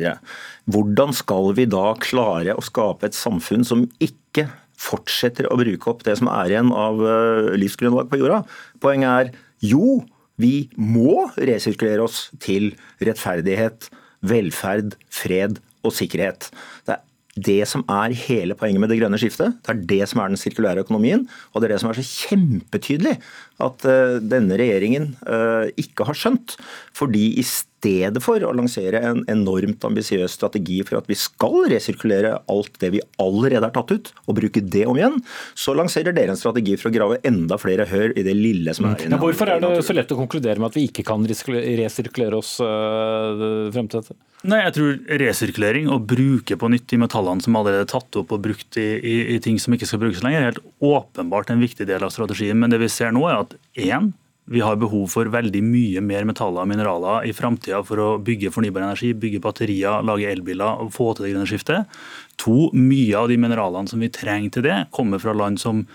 Hvordan skal vi da klare å skape et samfunn som ikke fortsetter å bruke opp det som er igjen av eh, livsgrunnlag på jorda. Poenget er jo, vi må resirkulere oss til rettferdighet, velferd, fred og sikkerhet. Det er det som er hele poenget med det grønne skiftet. Det er det som er den sirkulære økonomien. Og det er det som er så kjempetydelig at uh, denne regjeringen uh, ikke har skjønt. Fordi i stedet for å lansere en enormt ambisiøs strategi for at vi skal resirkulere alt det vi allerede har tatt ut, og bruke det om igjen, så lanserer dere en strategi for å grave enda flere hør i det lille som er igjen. Ja, hvorfor er det så lett å konkludere med at vi ikke kan resirkulere oss uh, frem til dette? Nei, jeg tror Resirkulering og bruke på nytt de metallene som allerede er tatt opp og brukt i, i, i, ting som ikke skal brukes lenger, er helt åpenbart en viktig del av strategien. Men det vi ser nå er at én, vi har behov for veldig mye mer metaller og mineraler i framtida for å bygge fornybar energi, bygge batterier, lage elbiler og få til det grønne skiftet. To, mye av de mineralene som vi trenger til det, kommer fra land som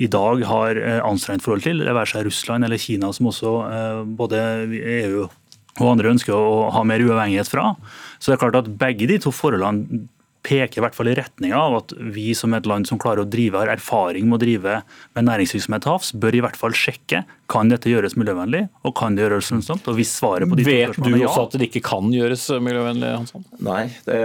i dag har eh, anstrengt forhold til, det være seg Russland eller Kina, som også eh, både EU og andre ønsker å ha mer uavhengighet fra. Så det er klart at begge de to forholdene peker i hvert fall i retning av at vi som et land som klarer å drive, har erfaring med å drive med næringsvirksomhet til havs, bør i hvert fall sjekke kan dette gjøres miljøvennlig, og kan det gjøres lønnsomt. Og hvis svaret på de Vet du også at det ikke kan gjøres miljøvennlig, Hansson? Nei, det,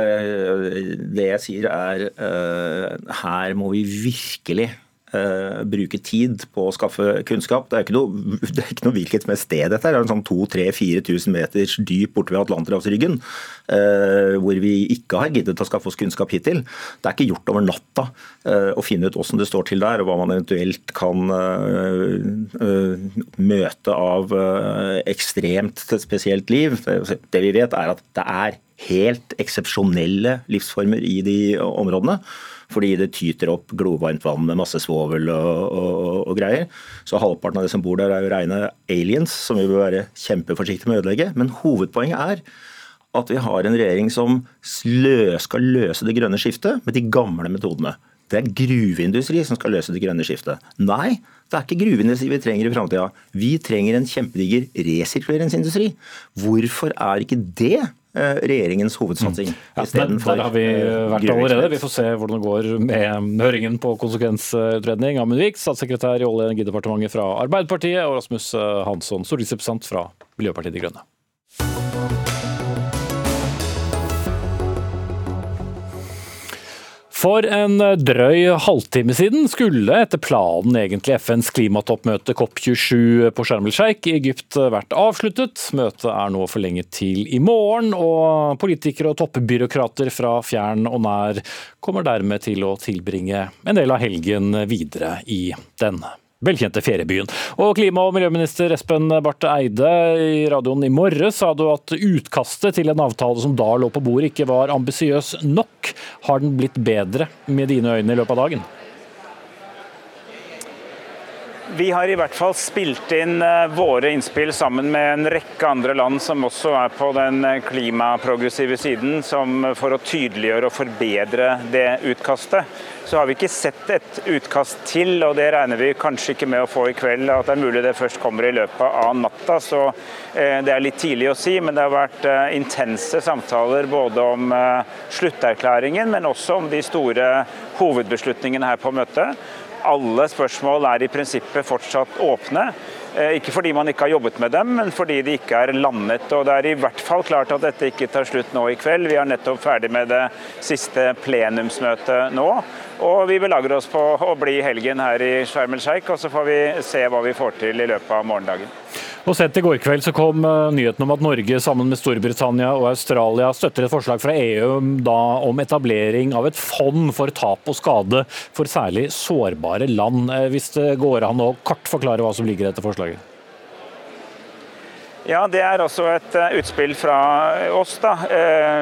det jeg sier er uh, her må vi virkelig Uh, bruke tid på å skaffe kunnskap. Det er ikke noe, det er ikke noe hvilket som helst sted dette er. Det er en sånn 2000-4000 meters dyp borte ved Atlanterhavsryggen, uh, hvor vi ikke har giddet å skaffe oss kunnskap hittil. Det er ikke gjort over natta uh, å finne ut hvordan det står til der, og hva man eventuelt kan møte av ekstremt spesielt liv. Det, det vi vet, er at det er helt eksepsjonelle livsformer i de områdene. Fordi det tyter opp glovarmt vann med masse svovel og, og, og, greier. Så halvparten av de som bor der er jo rene aliens, som vi bør være kjempeforsiktige med å ødelegge. Men hovedpoenget er at vi har en regjering som skal løse det grønne skiftet med de gamle metodene. Det er gruveindustri som skal løse det grønne skiftet. Nei, det er ikke gruveindustri vi trenger i framtida. Vi trenger en kjempediger resirkuleringsindustri. Hvorfor er ikke det regjeringens hovedsatsing. Mm. Ja, der har vi eh, vært allerede. Vi får se hvordan det går med høringen på konsekvensutredning. Amund Vik, statssekretær i Olje- og energidepartementet fra Arbeiderpartiet, og Rasmus eh, Hansson, stortingsrepresentant fra Miljøpartiet De Grønne. For en drøy halvtime siden skulle etter planen egentlig FNs klimatoppmøte COP27 på Sharm el-Sheikh i Egypt vært avsluttet. Møtet er nå forlenget til i morgen, og politikere og toppbyråkrater fra fjern og nær kommer dermed til å tilbringe en del av helgen videre i denne velkjente feriebyen. Og klima- og miljøminister Espen Barth Eide, i radioen i morges sa du at utkastet til en avtale som da lå på bordet, ikke var ambisiøs nok. Har den blitt bedre med dine øyne i løpet av dagen? Vi har i hvert fall spilt inn eh, våre innspill sammen med en rekke andre land som også er på den eh, klimaprogressive siden, for å tydeliggjøre og forbedre det utkastet. Så har vi ikke sett et utkast til, og det regner vi kanskje ikke med å få i kveld. At det er mulig det først kommer i løpet av natta. Så eh, det er litt tidlig å si, men det har vært intense samtaler både om slutterklæringen, men også om de store hovedbeslutningene her på møtet alle spørsmål er i prinsippet fortsatt åpne. Eh, ikke fordi man ikke har jobbet med dem, men fordi de ikke er landet. Og Det er i hvert fall klart at dette ikke tar slutt nå i kveld. Vi er nettopp ferdig med det siste plenumsmøtet nå. Og vi belager oss på å bli helgen her i Sharm el Sheikh, og så får vi se hva vi får til i løpet av morgendagen. Og Sent i går kveld så kom eh, nyheten om at Norge sammen med Storbritannia og Australia støtter et forslag fra EU om etablering av et fond for tap og skade for særlig sårbare land. Eh, hvis det går an å kort forklare hva som ligger i dette forslaget? Ja, Det er også et eh, utspill fra oss, da,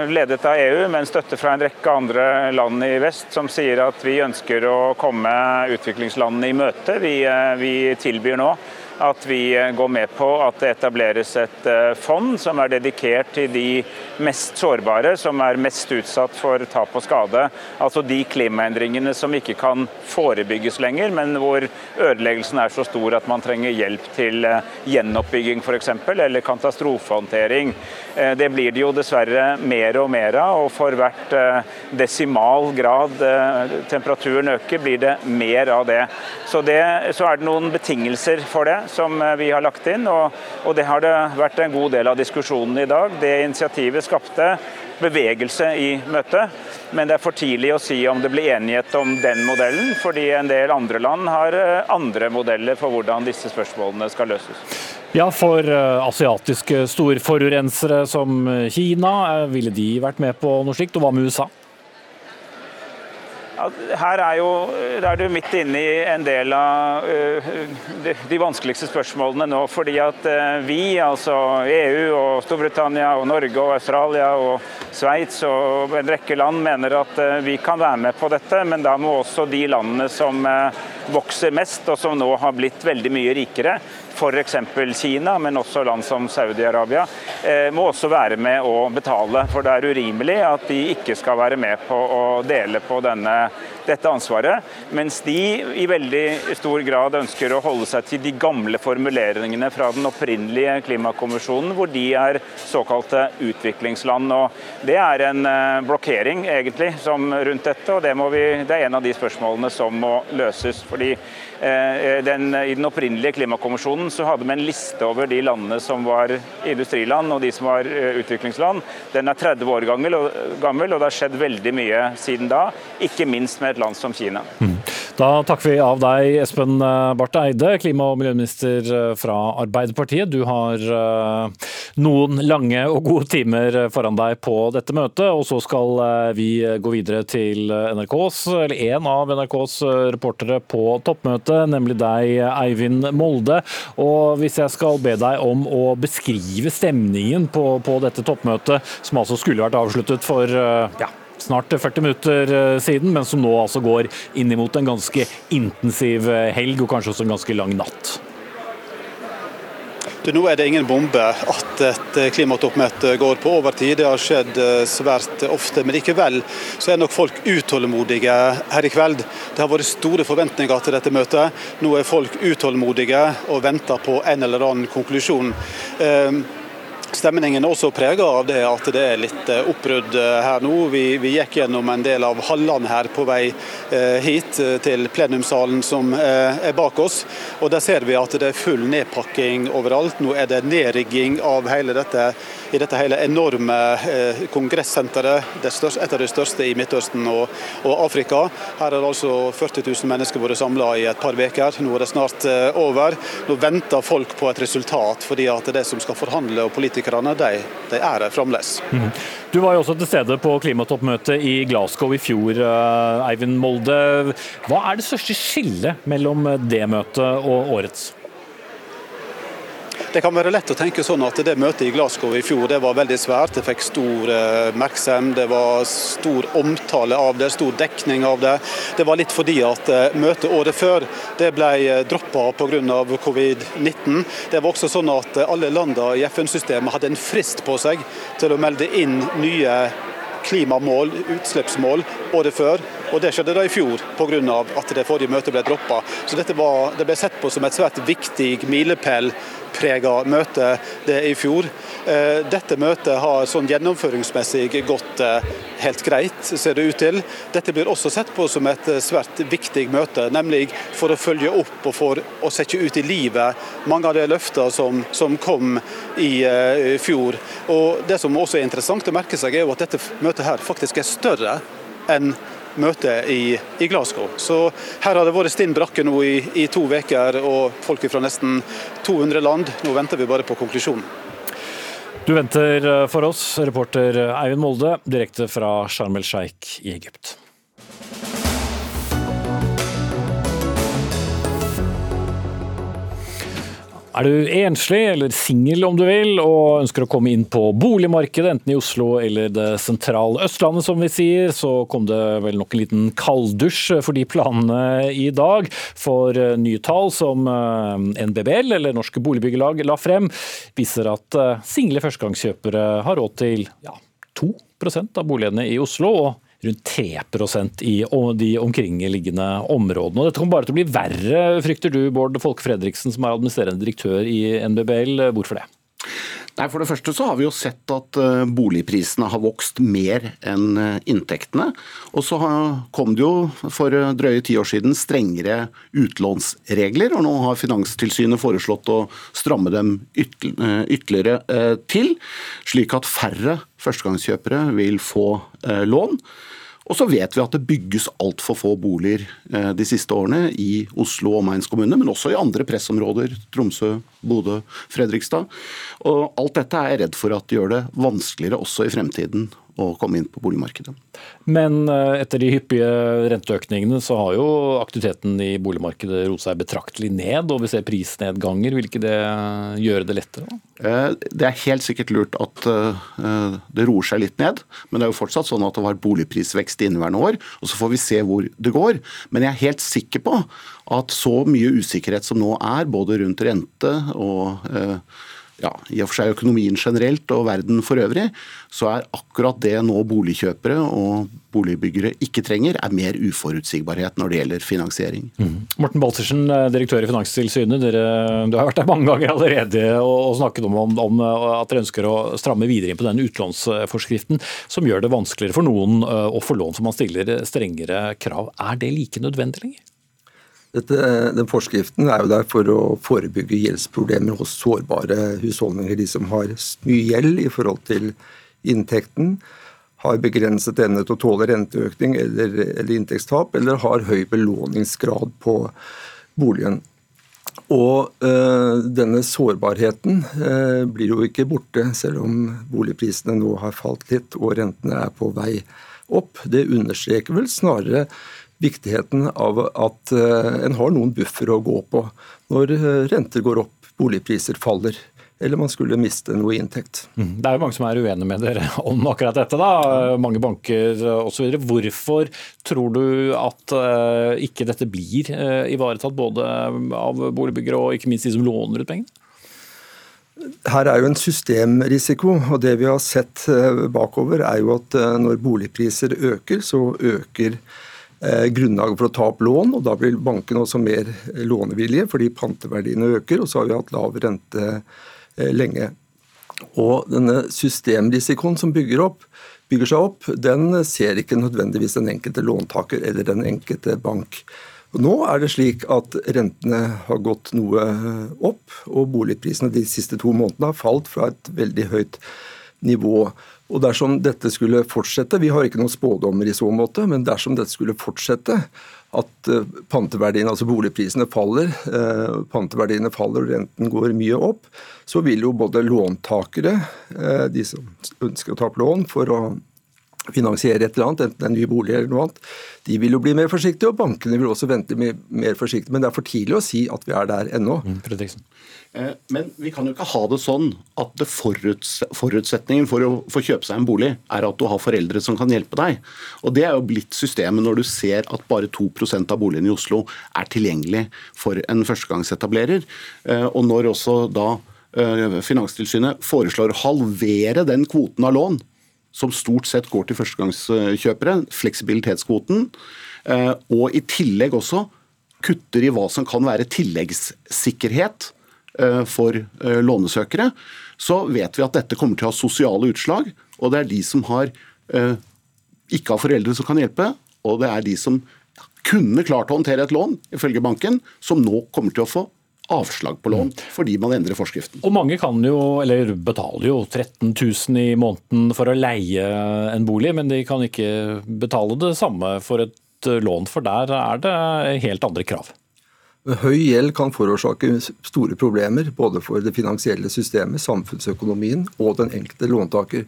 ledet av EU, men støtte fra en rekke andre land i vest, som sier at vi ønsker å komme utviklingslandene i møte. Vi, vi tilbyr nå at vi eh, går med på at det etableres et eh, fond som er dedikert til de mest sårbare, som er mest utsatt for tap og skade. Altså de klimaendringene som ikke kan forebygges lenger, men hvor ødeleggelsen er så stor at man trenger hjelp til eh, gjenoppbygging f.eks., eller katastrofehåndtering. Det blir det jo dessverre mer og mer av, og for hvert desimal grad temperaturen øker, blir det mer av det. Så, det, så er det noen betingelser for det som eh, vi har lagt inn. Og, og det har det vært en god del av diskusjonen i dag. Det initiativet skapte bevegelse i møtet. Men det er for tidlig å si om det blir enighet om den modellen, fordi en del andre land har eh, andre modeller for hvordan disse spørsmålene skal løses. Ja, For uh, asiatiske storforurensere som Kina, ville de vært med på noe slikt? Og hva med USA? Her er, jo, er du midt inne i en del av uh, de, vanskeligste spørsmålene nå. Fordi at uh, vi, altså EU og Storbritannia og Norge og Australia og Sveits og en rekke land mener at uh, vi kan være med på dette. Men da må også de landene som vokser mest og som nå har blitt veldig mye rikere, f.eks. Kina, men også land som Saudi-Arabia, eh, må også være med å betale. For det er urimelig at de ikke skal være med på å dele på denne, dette ansvaret. Mens de i veldig stor grad ønsker å holde seg til de gamle formuleringene fra den opprinnelige klimakommisjonen, hvor de er såkalte utviklingsland. Og det er en eh, blokkering egentlig rundt dette, og det, vi, det er en av de spørsmålene som må løses. fordi Eh, den, I den opprinnelige klimakommisjonen så hadde vi en liste over de landene som var industriland og de som var eh, utviklingsland. Den er 30 år gammel, og det har skjedd veldig mye siden da. Ikke minst med et land som Kina. Mm. Da takker vi av deg, Espen Barth Eide, klima- og miljøminister fra Arbeiderpartiet. Du har eh, noen lange og gode timer foran deg på dette møtet, og så skal eh, vi gå videre til NRKs, eller en av NRKs reportere på toppmøtet, nemlig deg, Eivind Molde. Og hvis jeg skal be deg om å beskrive stemningen på, på dette toppmøtet, som altså skulle vært avsluttet for eh, ja, snart 40 minutter eh, siden, men som nå altså går inn imot en ganske intensiv eh, helg og kanskje også en ganske lang natt. Nå er det ingen bombe at et eh, klimatoppmøte går på overtid. Det har skjedd svært ofte. Men likevel så er nok folk utålmodige her i kveld. Det har vært store forventninger til dette møtet. Nå er folk utålmodige og venter på en eller annen konklusjon. Stemningen er også prega av det at det er litt eh, oppbrudd eh, her nå. Vi, vi, gikk gjennom en del av hallene her på vei eh, hit til plenumssalen som er bak oss. og Der ser vi at det er full nedpakking overalt. Nå er det nedrigging av hele dette i dette hele enorme eh, kongressenteret, et av de største i Midtøsten og, og, Afrika. Her har altså 40 000 mennesker vært samla i et par uker. Nå er det snart eh, over. Nå venter folk på et resultat, fordi at det som skal forhandle, og politikerne, de, de er her fremdeles. Mm. Du var jo også til stede på klimatoppmøtet i Glasgow i fjor, eh, Eivind Molde. Hva er det største skillet mellom det møtet og årets? Det kan være lett å tenke sånn at det møtet i Glasgow i fjor det var veldig svært. Det fikk stor eh, oppmerksomhet, det var stor omtale av det, stor dekning av det. Det var litt fordi at eh, møtet året før det ble eh, droppa pga. covid-19. Det var også sånn at alle landene i FN-systemet hadde en frist på seg til å melde inn nye klimamål, utslippsmål, året før. Og Det skjedde da i fjor pga. at det forrige møtet ble droppa. Så dette det ble sett på som et svært viktig milepælprega møte det i fjor. Eh, dette møtet har sånn gjennomføringsmessig gått eh, helt greit, ser det ut til. Dette blir også sett på som et eh, svært viktig møte, nemlig for å følge opp og for å sette ut i livet mange av de løftene som, som kom i fjor. Og Det som også er interessant å merke seg, er jo at dette møtet her faktisk er større enn møte i, i, Glasgow. Så her har det vært stinn brakke nå i, i to uker, og folk fra nesten 200 land. Nå venter vi bare på konklusjonen. Du venter eh, for oss, reporter Eivind Molde, direkte fra Sharm el Sheikh i Egypt. Er du enslig eller singel om du vil, og ønsker å komme inn på boligmarkedet, enten i Oslo eller det sentrale Østlandet som vi sier, så kom det vel nok en liten kalddusj for de planene i dag. For eh, nye tall som eh, NBBL, eller Norske Boligbyggelag, la frem, viser at eh, single førstegangskjøpere har råd til ja, 2 av boligene i Oslo. og rundt 3% i de omkringliggende områdene. Og dette kommer bare til å bli verre, frykter du, Bård Folke Fredriksen, som er administrerende direktør i NBBL. Hvorfor det? Nei, For det første så har vi jo sett at eh, boligprisene har vokst mer enn eh, inntektene. Og så kom det jo for eh, drøye ti år siden strengere utlånsregler. Og nå har Finanstilsynet foreslått å stramme dem ytterligere til, slik at færre førstegangskjøpere vil få lån. Og så vet vi at det bygges altfor få boliger eh, de siste årene i Oslo og omegnskommunene, men også i andre pressområder. Tromsø, Bodø, Fredrikstad. Og alt dette er jeg redd for at gjør det vanskeligere også i fremtiden å komme inn på boligmarkedet. Men eh, etter de hyppige renteøkningene så har jo aktiviteten i boligmarkedet roet seg betraktelig ned, og vi ser prisnedganger. Vil ikke det gjøre det lettere? Eh, det er helt sikkert lurt at eh, det roer seg litt ned, men det er jo fortsatt sånn at det var boligprisvekst i inneværende år. og Så får vi se hvor det går. Men jeg er helt sikker på at så mye usikkerhet som nå er, både rundt rente og ja, i og for seg økonomien generelt og verden for øvrig, så er akkurat det nå boligkjøpere og boligbyggere ikke trenger, er mer uforutsigbarhet når det gjelder finansiering. Mm. Morten Baltersen, eh, direktør i Finanstilsynet. Dere, du har vært der mange ganger allerede og snakket om, om, at dere ønsker å stramme videre inn på den utlånsforskriften som gjør det vanskeligere for noen eh, å få lån, som man stiller strengere krav. Er det like nødvendig lenger? Dette, den Forskriften er jo der for å forebygge gjeldsproblemer hos sårbare husholdninger. De som har mye gjeld i forhold til inntekten, har begrenset evne til å tåle renteøkning eller, eller inntektstap, eller har høy belåningsgrad på boligen. Og øh, denne sårbarheten øh, blir jo ikke borte, selv om boligprisene nå har falt litt og rentene er på vei opp. Det understreker vel snarere viktigheten av at øh, en har noen buffer å gå på når renter går opp, boligpriser faller eller man skulle miste noe inntekt. Mm. Det er jo mange som er uenige med dere om akkurat dette. da, Mange banker osv. Hvorfor tror du at uh, ikke dette blir ivaretatt både av boligbyggere og ikke minst de som låner ut pengene? Her er jo en systemrisiko, og det vi har sett bakover er jo at når boligpriser øker, så øker grunnlaget for å ta opp lån, og da blir bankene også mer lånevillige fordi panteverdiene øker. Og så har vi hatt lav rente Eh, lenge. Og denne systemrisikoen som bygger, opp, bygger seg opp, den ser ikke nødvendigvis den enkelte låntaker eller den enkelte bank. Nå er det slik at rentene har gått noe opp, og boligprisene de siste to månedene har falt fra et veldig høyt nivå. Og dersom dette skulle fortsette, Vi har ikke noen spådommer i så måte, men dersom dette skulle fortsette, at eh, panteverdiene, altså boligprisene faller, eh, panteverdiene faller og renten går mye opp, så vil jo både låntakere, eh, de som ønsker å ta opp lån for å finansiere et eller annet, enten en ny bolig eller noe annet, de vil jo bli mer forsiktige, og bankene vil også vente mer forsiktig. Men det er for tidlig å si at vi er der ennå. Mm, Eh, men vi kan jo ikke ha det sånn at det forutsetningen for å få kjøpe seg en bolig, er at du har foreldre som kan hjelpe deg. Og Det er jo blitt systemet når du ser at bare 2% av boligene i Oslo er tilgjengelig for en førstegangsetablerer. Eh, og når også da eh, Finanstilsynet foreslår å halvere den kvoten av lån som stort sett går til førstegangskjøpere, fleksibilitetskvoten, og i tillegg også kutter i hva som kan være tilleggssikkerhet Eh, for eh, lånesøkere, så vet vi at dette kommer til å ha sosiale utslag. Og det er de som har, eh, ikke har foreldre som kan hjelpe, og det er de som kunne klart å håndtere et lån, ifølge banken, som nå kommer til å få avslag på lån fordi man endrer forskriften. Og Mange kan jo, eller betaler jo 13 000 i måneden for å leie en bolig, men de kan ikke betale det samme for et lån, for der er det helt andre krav. Høy gjeld kan forårsake store problemer både for det finansielle systemet, samfunnsøkonomien og den enkelte låntaker.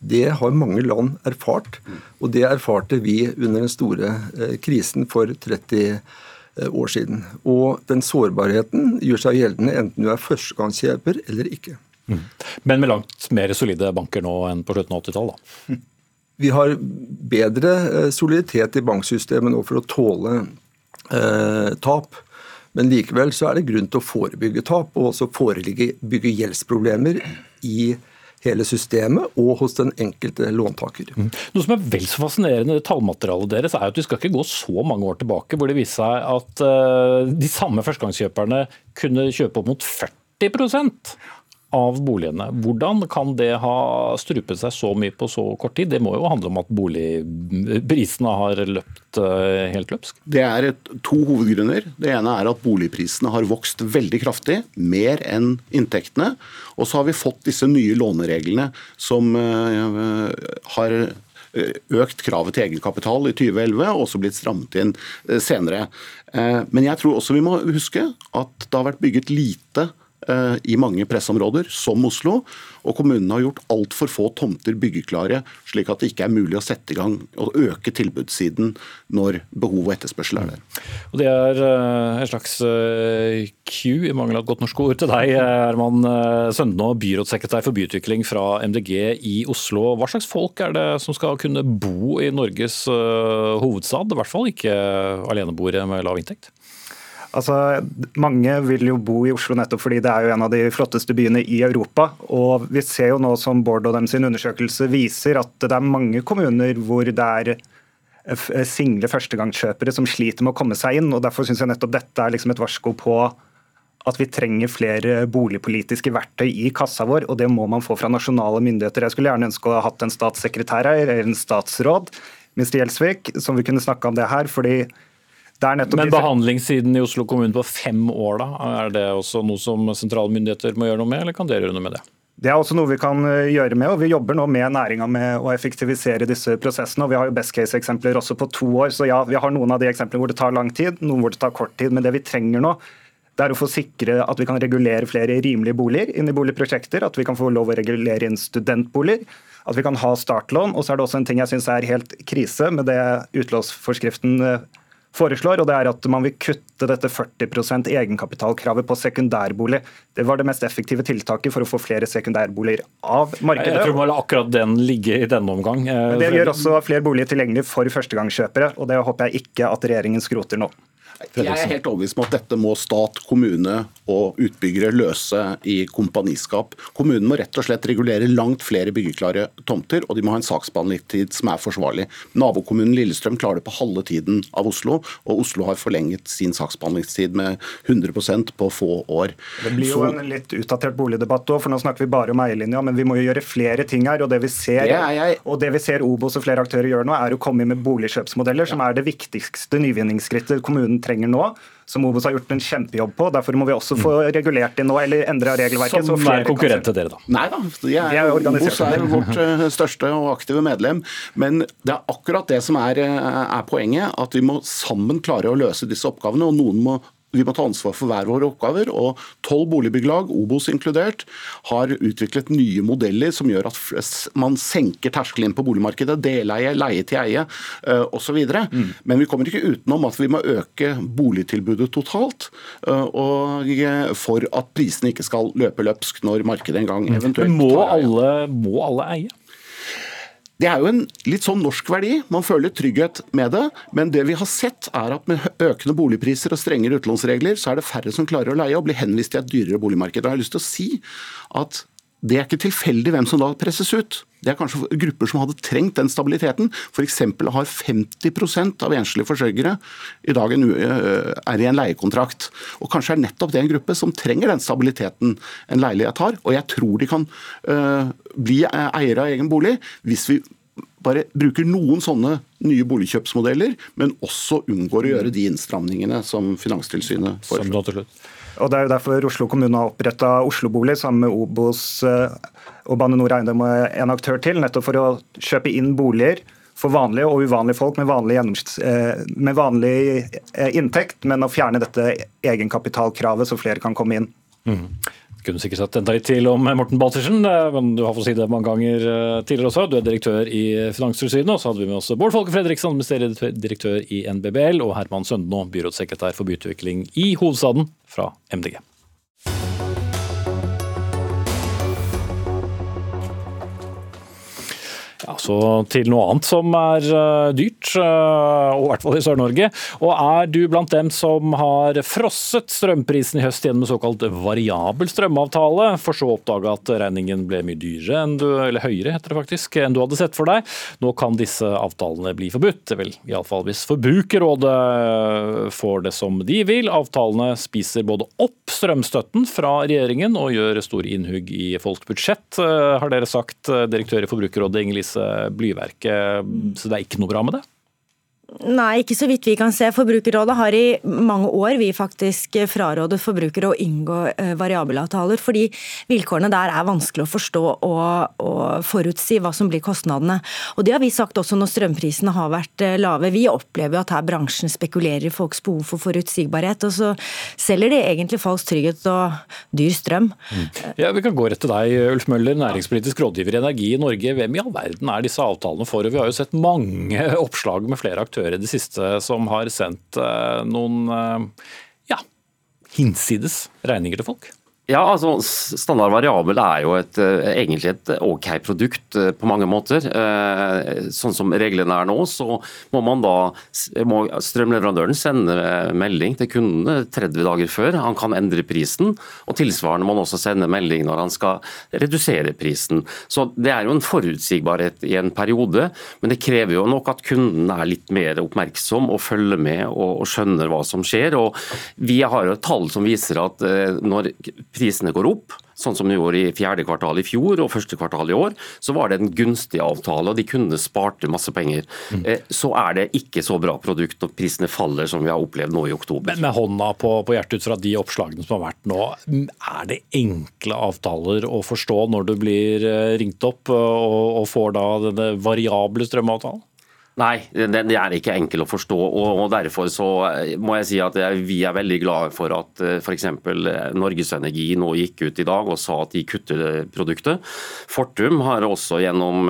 Det har mange land erfart, og det erfarte vi under den store eh, krisen for 30 eh, år siden. Og den sårbarheten gjør seg gjeldende enten du er førstegangskjøper eller ikke. Mm. Men med langt mer solide banker nå enn på slutten av 80-tallet? Vi har bedre eh, soliditet i banksystemet nå for å tåle eh, tap. Men likevel så er det grunn til å forebygge tap og også forebygge gjeldsproblemer i hele systemet og hos den enkelte låntaker. Mm. Noe som er vel så fascinerende i tallmaterialet deres, er at vi skal ikke gå så mange år tilbake hvor det viste seg at uh, de samme førstegangskjøperne kunne kjøpe opp mot 40 av boligene. Hvordan kan det ha strupet seg så mye på så kort tid? Det må jo handle om at boligprisene har løpt eh, helt løpsk? Det er to hovedgrunner. Det ene er at boligprisene har vokst veldig kraftig, mer enn inntektene. Og så har vi fått disse nye lånereglene som uh, har økt kravet til egenkapital i 2011, og også blitt strammet inn senere. Men jeg tror også vi må huske at det har vært bygget lite Eh, i mange pressområder, som Oslo. Og kommunene har gjort altfor få tomter byggeklare, slik at det ikke er mulig å sette i gang og øke tilbudssiden når behov og etterspørsel er der. Og Det er eh, en slags Q, eh, i mangel av et godt norsk ord, til deg, Herman Søndnå, byrådssekretær for byutvikling fra MDG i Oslo. Hva slags folk er det som skal kunne bo i Norges hovedstad, i hvert fall ikke aleneboere med lav inntekt? Altså, mange vil jo bo i Oslo nettopp fordi det er jo en av de flotteste byene i Europa. Og vi ser jo nå som Bård og dem sin undersøkelse viser at det er mange kommuner hvor det er eh, single førstegangskjøpere som sliter med å komme seg inn. og Derfor syns jeg nettopp dette er liksom et varsko på at vi trenger flere boligpolitiske verktøy i kassa vår, og det må man få fra nasjonale myndigheter. Jeg skulle gjerne ønske å ha hatt en statssekretær her, eller en statsråd, Mr. Gjelsvik, som vi kunne snakke om det her. fordi men behandlingssiden i Oslo kommune på fem år, da? Er det også noe som sentrale myndigheter må gjøre noe med, eller kan dere gjøre noe med det? Det er også noe vi kan eh, gjøre med, og vi jobber nå med næringa med å effektivisere disse prosessene. og Vi har jo best case-eksempler også på to år, så ja, vi har noen av de eksemplene hvor det tar lang tid, noen hvor det tar kort tid. Men det vi trenger nå, det er å få sikre at vi kan regulere flere rimelige boliger inn i boligprosjekter, at vi kan få lov å regulere inn studentboliger, at vi kan ha startlån. Og så er det også en ting jeg syns er helt krise med det utlånsforskriften eh, foreslår, og det er at man vil kutte dette 40% egenkapitalkravet på sekundærbolig. Det var det mest effektive tiltaket for å få flere sekundærboliger av markedet. Jeg tror man akkurat den ligge i denne omgang. Men det gjør også flere boliger tilgjengelig for førstegangskjøpere, og det håper jeg ikke at regjeringen skroter nå. Jeg er helt overbevist om at dette må stat, kommune og utbyggere løse i kompaniskap. Kommunen må rett og slett regulere langt flere byggeklare tomter, og de må ha en saksbehandlingstid som er forsvarlig. Nabokommunen Lillestrøm klarer det på halve tiden av Oslo, og Oslo har forlenget sin saksbehandlingstid med 100% på få år. Det blir jo en litt utdatert boligdebatt òg, for nå snakker vi bare om eierlinja, men vi må jo gjøre flere ting her. Og det vi ser, det og det vi ser Obos og flere aktører gjør nå, er å komme med boligkjøpsmodeller, som er det viktigste nyvinningsskrittet kommunen trenger nå som Obos har gjort en kjempejobb på. Derfor må vi også få regulert det nå, eller endre regelverket. Som er konkurrent til dere, da? Nei da, er, er Obos er vårt eh, største og aktive medlem. Men det er akkurat det som er, eh, er poenget, at vi må sammen klare å løse disse oppgavene. og noen må vi må ta ansvar for hver våre oppgaver. og Tolv boligbyggelag, Obos inkludert, har utviklet nye modeller som gjør at man senker terskelen på boligmarkedet. Deleie, leie til eie uh, osv. Mm. Men vi kommer ikke utenom at vi må øke boligtilbudet totalt. Uh, og for at prisene ikke skal løpe løpsk når markedet en gang eventuelt tar må alle, må alle eie? Det er jo en litt sånn norsk verdi. Man føler trygghet med det. Men det vi har sett er at med økende boligpriser og strengere utlånsregler, så er det færre som klarer å leie og blir henvist til et dyrere boligmarked. Og jeg har lyst til å si at det er ikke tilfeldig hvem som da presses ut. Det er kanskje grupper som hadde trengt den stabiliteten. F.eks. har 50% av enslige forsørgere i dag en, er i en leiekontrakt. Og Kanskje er nettopp det en gruppe som trenger den stabiliteten en leilighet har. Og jeg tror de kan uh, bli eiere av egen bolig hvis vi bare bruker noen sånne nye boligkjøpsmodeller, men også unngår å gjøre de innstramningene som Finanstilsynet foreslår. Og Det er jo derfor Oslo kommune har oppretta Oslobolig sammen med Obos eh, og Bane Nor Eiendom og en aktør til, nettopp for å kjøpe inn boliger for vanlige og uvanlige folk med vanlig, eh, med vanlig eh, inntekt, men å fjerne dette egenkapitalkravet så flere kan komme inn. Mm kunne sikkert sagt enda litt til om Morten Baltersen, men du har fått si det mange ganger tidligere også. Du er direktør i Finanstilsynet, og så hadde vi med oss Bård Folke Fredriksen, administrerende direktør i NBBL, og Herman Søndenå, byrådssekretær for byutvikling i hovedstaden fra MDG. Så til noe annet som er uh, dyrt, uh, og i hvert fall i Sør-Norge. Og er du blant dem som har frosset strømprisen i høst gjennom en såkalt variabel strømavtale, for så å oppdage at regningen ble mye dyrere enn du, eller høyere heter det faktisk, enn du hadde sett for deg. Nå kan disse avtalene bli forbudt, vel iallfall hvis Forbrukerrådet får det som de vil. Avtalene spiser både opp strømstøtten fra regjeringen og gjør store innhugg i folks budsjett, uh, har dere sagt, direktør i Forbrukerrådet Inger Lise blyverket, så det er ikke noe bra med det? Nei, ikke så vidt vi kan se. Forbrukerrådet har i mange år vi faktisk frarådet forbrukere å inngå eh, variabelavtaler, fordi vilkårene der er vanskelig å forstå og, og, forutsi hva som blir kostnadene. Og Det har vi sagt også når strømprisene har vært eh, lave. Vi opplever at her bransjen spekulerer i folks behov for forutsigbarhet, og så selger de egentlig falsk trygghet og dyr strøm. Mm. Ja, Vi kan gå rett til deg, Ulf Møller, næringspolitisk rådgiver i Energi i Norge. Hvem i all verden er disse avtalene for? Vi har jo sett mange oppslag med flere aktører aktører i det siste som har sendt eh, noen eh, ja, hinsides regninger til folk? Ja, altså Standard variabel er jo et, eh, egentlig et OK produkt eh, på mange måter. Eh, sånn som reglene er nå, så må man da må strømleverandøren sende melding til kundene 30 dager før. Han kan endre prisen, og tilsvarende må han også sende melding når han skal redusere prisen. Så Det er jo en forutsigbarhet i en periode, men det krever jo nok at kunden er litt mer oppmerksom og følger med og, skjønner hva som skjer. Og Vi har jo tall som viser at når prisene går opp, sånn som de gjorde i fjerde kvartal i fjor og første kvartal i år, så var det en gunstig avtale, og de kunne sparte masse penger. Mm. Så er det ikke så bra produkt og prisene faller som vi har opplevd nå i oktober. Men med hånda på, på hjertet ut fra de oppslagene som har vært nå, er det enkle avtaler å forstå når du blir eh, ringt opp og, og får da denne variable strømavtalen? Nei, det, er ikke enkel å forstå. og Derfor så eh, må jeg si at vi er veldig glade for at eh, f.eks. Eh, Norges Energi nå gikk ut i dag og sa at de kutter produktet. Fortum har også gjennom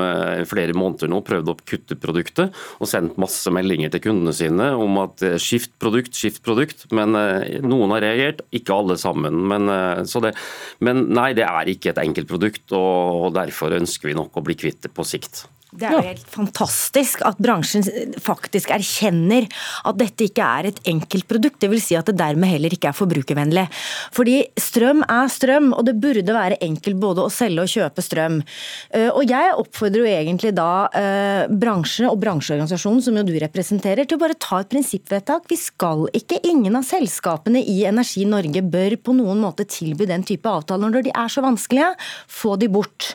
flere måneder nå prøvd å kutte produktet og sendt masse meldinger til kundene sine om at skift produkt, skift produkt. Men noen har reagert, ikke alle sammen. Men, det, men nei, det er ikke et enkelt produkt, og derfor ønsker vi nok å bli kvitt det på sikt. Det er jo helt fantastisk at bransjen faktisk erkjenner at dette ikke er et enkelt produkt. Det vil si at det dermed heller ikke er forbrukervennlig. Fordi strøm er strøm, og det burde være enkelt både å selge og kjøpe strøm. Eh, og jeg oppfordrer jo egentlig da eh, bransjen og bransjeorganisasjonen, som jo du representerer, til å bare ta et prinsippvedtak. Vi skal ikke, ingen av selskapene i Energi Norge bør på noen måte tilby den type avtaler når de er så vanskelige. Få de bort.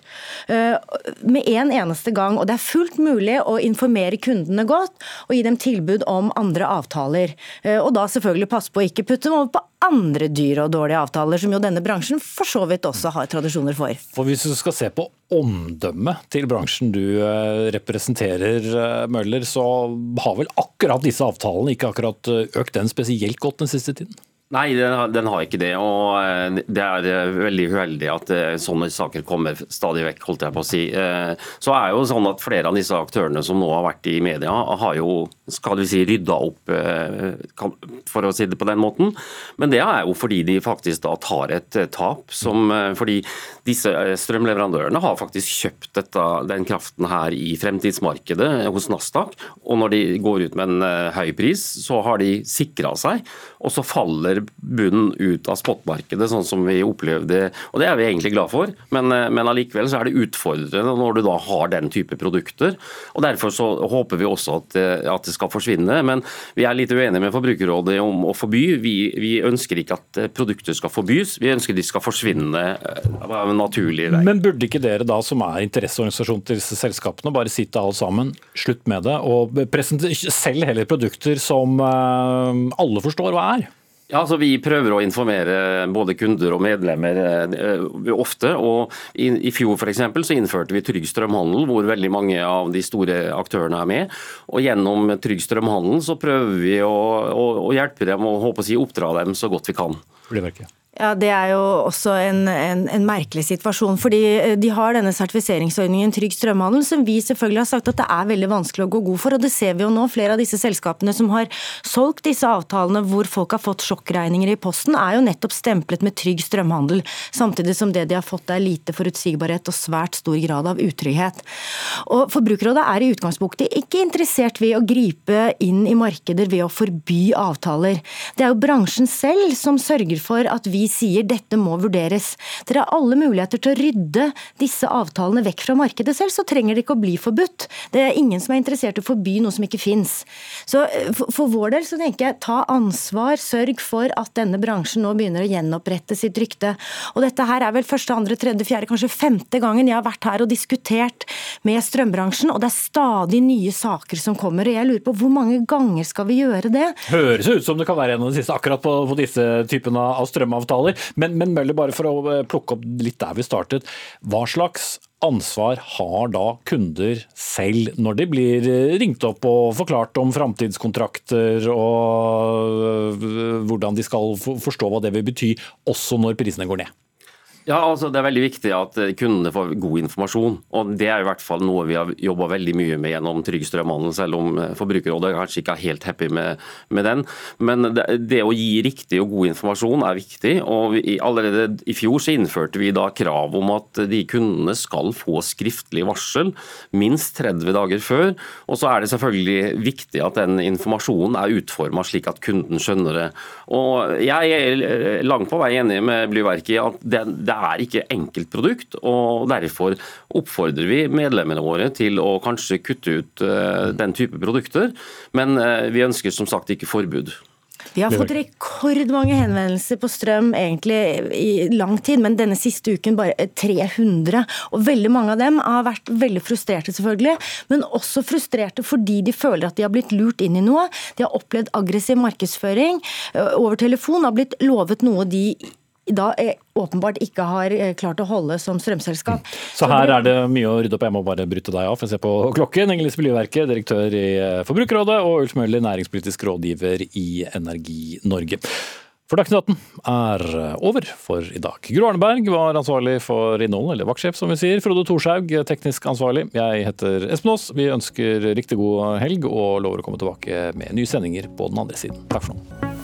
Eh, med en eneste gang. og det er fullt mulig å informere kundene godt og gi dem tilbud om andre avtaler. Eh, og da selvfølgelig passe på å ikke putte dem over på andre dyre og dårlige avtaler, som jo denne bransjen for så vidt også har tradisjoner for. For Hvis du skal se på omdømmet til bransjen du eh, representerer, eh, Møller, så har vel akkurat disse avtalene ikke akkurat økt den spesielt godt den siste tiden? Nei, den, den, har ikke det. og eh, Det er eh, veldig uheldig at eh, sånne saker kommer stadig vekk. holdt jeg på å si. Så er jo sånn at Flere av disse aktørene som nå har vært i media, har jo skal vi si, rydda opp, for å si det på den måten. Men det er jo fordi de faktisk da tar et tap. Som, fordi disse strømleverandørene har faktisk kjøpt dette, den kraften her i fremtidsmarkedet hos Nasdaq. Og når de går ut med en høy pris, så har de sikra seg. Og så faller bunnen ut av spotmarkedet, sånn som vi opplevde. Og det er vi egentlig glad for, men, eh, men allikevel så er det utfordrende når du da har den type produkter. og Derfor så håper vi også at, eh, at det skal forsvinne. Men vi er litt uenige med Forbrukerrådet om å forby. Vi, vi ønsker ikke at eh, produkter skal forbys, vi ønsker de skal forsvinne av en naturlig vei. Men burde ikke dere da, som er interesseorganisasjon til disse selskapene, bare sitte alle sammen, slutt med det, og selg heller produkter som alle forstår hva er? Ja, altså Vi prøver å informere både kunder og medlemmer eh, ofte. og I, i fjor for eksempel, så innførte vi Trygg strømhandel, hvor veldig mange av de store aktørene er med. og Gjennom Trygg strømhandel så prøver vi å, å, å hjelpe dem og håper å si, oppdra dem så godt vi kan. Blir det ikke? Ja, Det er jo også en, en, en, merkelig situasjon. fordi eh, De har denne sertifiseringsordningen Trygg strømhandel, som vi selvfølgelig har sagt at det er veldig vanskelig å gå god for. og Det ser vi jo nå. Flere av disse selskapene som har solgt disse avtalene hvor folk har fått sjokkregninger i posten, er jo nettopp stemplet med trygg strømhandel. Samtidig som det de har fått er lite forutsigbarhet og svært stor grad av utrygghet. Og Forbrukerrådet er i utgangspunktet ikke interessert ved å gripe inn i markeder ved å forby avtaler. Det er jo bransjen selv som sørger for at vi sier dette må vurderes. Dere har alle muligheter til å rydde disse avtalene vekk fra markedet selv, så trenger det ikke å bli forbudt. Det er ingen som er interessert i å forby noe som ikke fins. Så eh, for vår del så tenker jeg ta ansvar, sørg for at denne bransjen nå begynner å gjenopprette sitt rykte. Og dette her er vel første, andre, tredje, fjerde, kanskje femte gangen jeg har vært her og diskutert med strømbransjen, og det er stadig nye saker som kommer. og Jeg lurer på hvor mange ganger skal vi gjøre det? Høres ut som det kan være en av de siste akkurat på, på disse typene av strømavtaler avtaler. Men, men Møller, bare for å eh, plukke opp litt der vi startet. Hva slags ansvar har da kunder selv når de blir eh, ringt opp og forklart om framtidskontrakter og eh, hvordan de skal forstå hva det vil bety, også når prisene går ned? Ja, altså Det er veldig viktig at eh, kundene får god informasjon. og Det er i hvert fall noe vi har jobba veldig mye med gjennom Trygg strømhandel, selv om eh, Forbrukerrådet kanskje ikke er helt happy med, med den. Men det, det, å gi riktig og god informasjon er viktig. og vi, Allerede i fjor så innførte vi da krav om at de kundene skal få skriftlig varsel minst 30 dager før. Og så er det selvfølgelig viktig at den informasjonen er utforma slik at kunden skjønner det. Og Jeg er langt på vei enig med Blyverket i at det, det er ikke enkeltprodukt. og Derfor oppfordrer vi medlemmene våre til å kanskje kutte ut uh, den type produkter. Men uh, vi ønsker som sagt ikke forbud. Vi har fått rekordmange henvendelser på strøm egentlig i lang tid, men denne siste uken bare 300. Og veldig mange av dem har vært veldig frustrerte, selvfølgelig, men også frustrerte fordi de føler at de har blitt lurt inn i noe. De har opplevd aggressiv markedsføring over telefon, har blitt lovet noe de da åpenbart ikke har eh, klart å holde som strømselskap. Så her er det mye å rydde opp. Jeg må bare bryte deg av for å se på klokken. Engelis Miljøverket, direktør i eh, Forbrukerrådet, og Ulf Møller, næringspolitisk rådgiver i Energi Norge. For Dagsnytt 18 er eh, over for i dag. Gro Arneberg var ansvarlig for innholdet, eller vaktsjef som vi sier. Frode Thorshaug, teknisk ansvarlig. Jeg heter Espen Aas. Vi ønsker riktig god helg og lover å komme tilbake med nye sendinger på den andre siden. Takk for nå.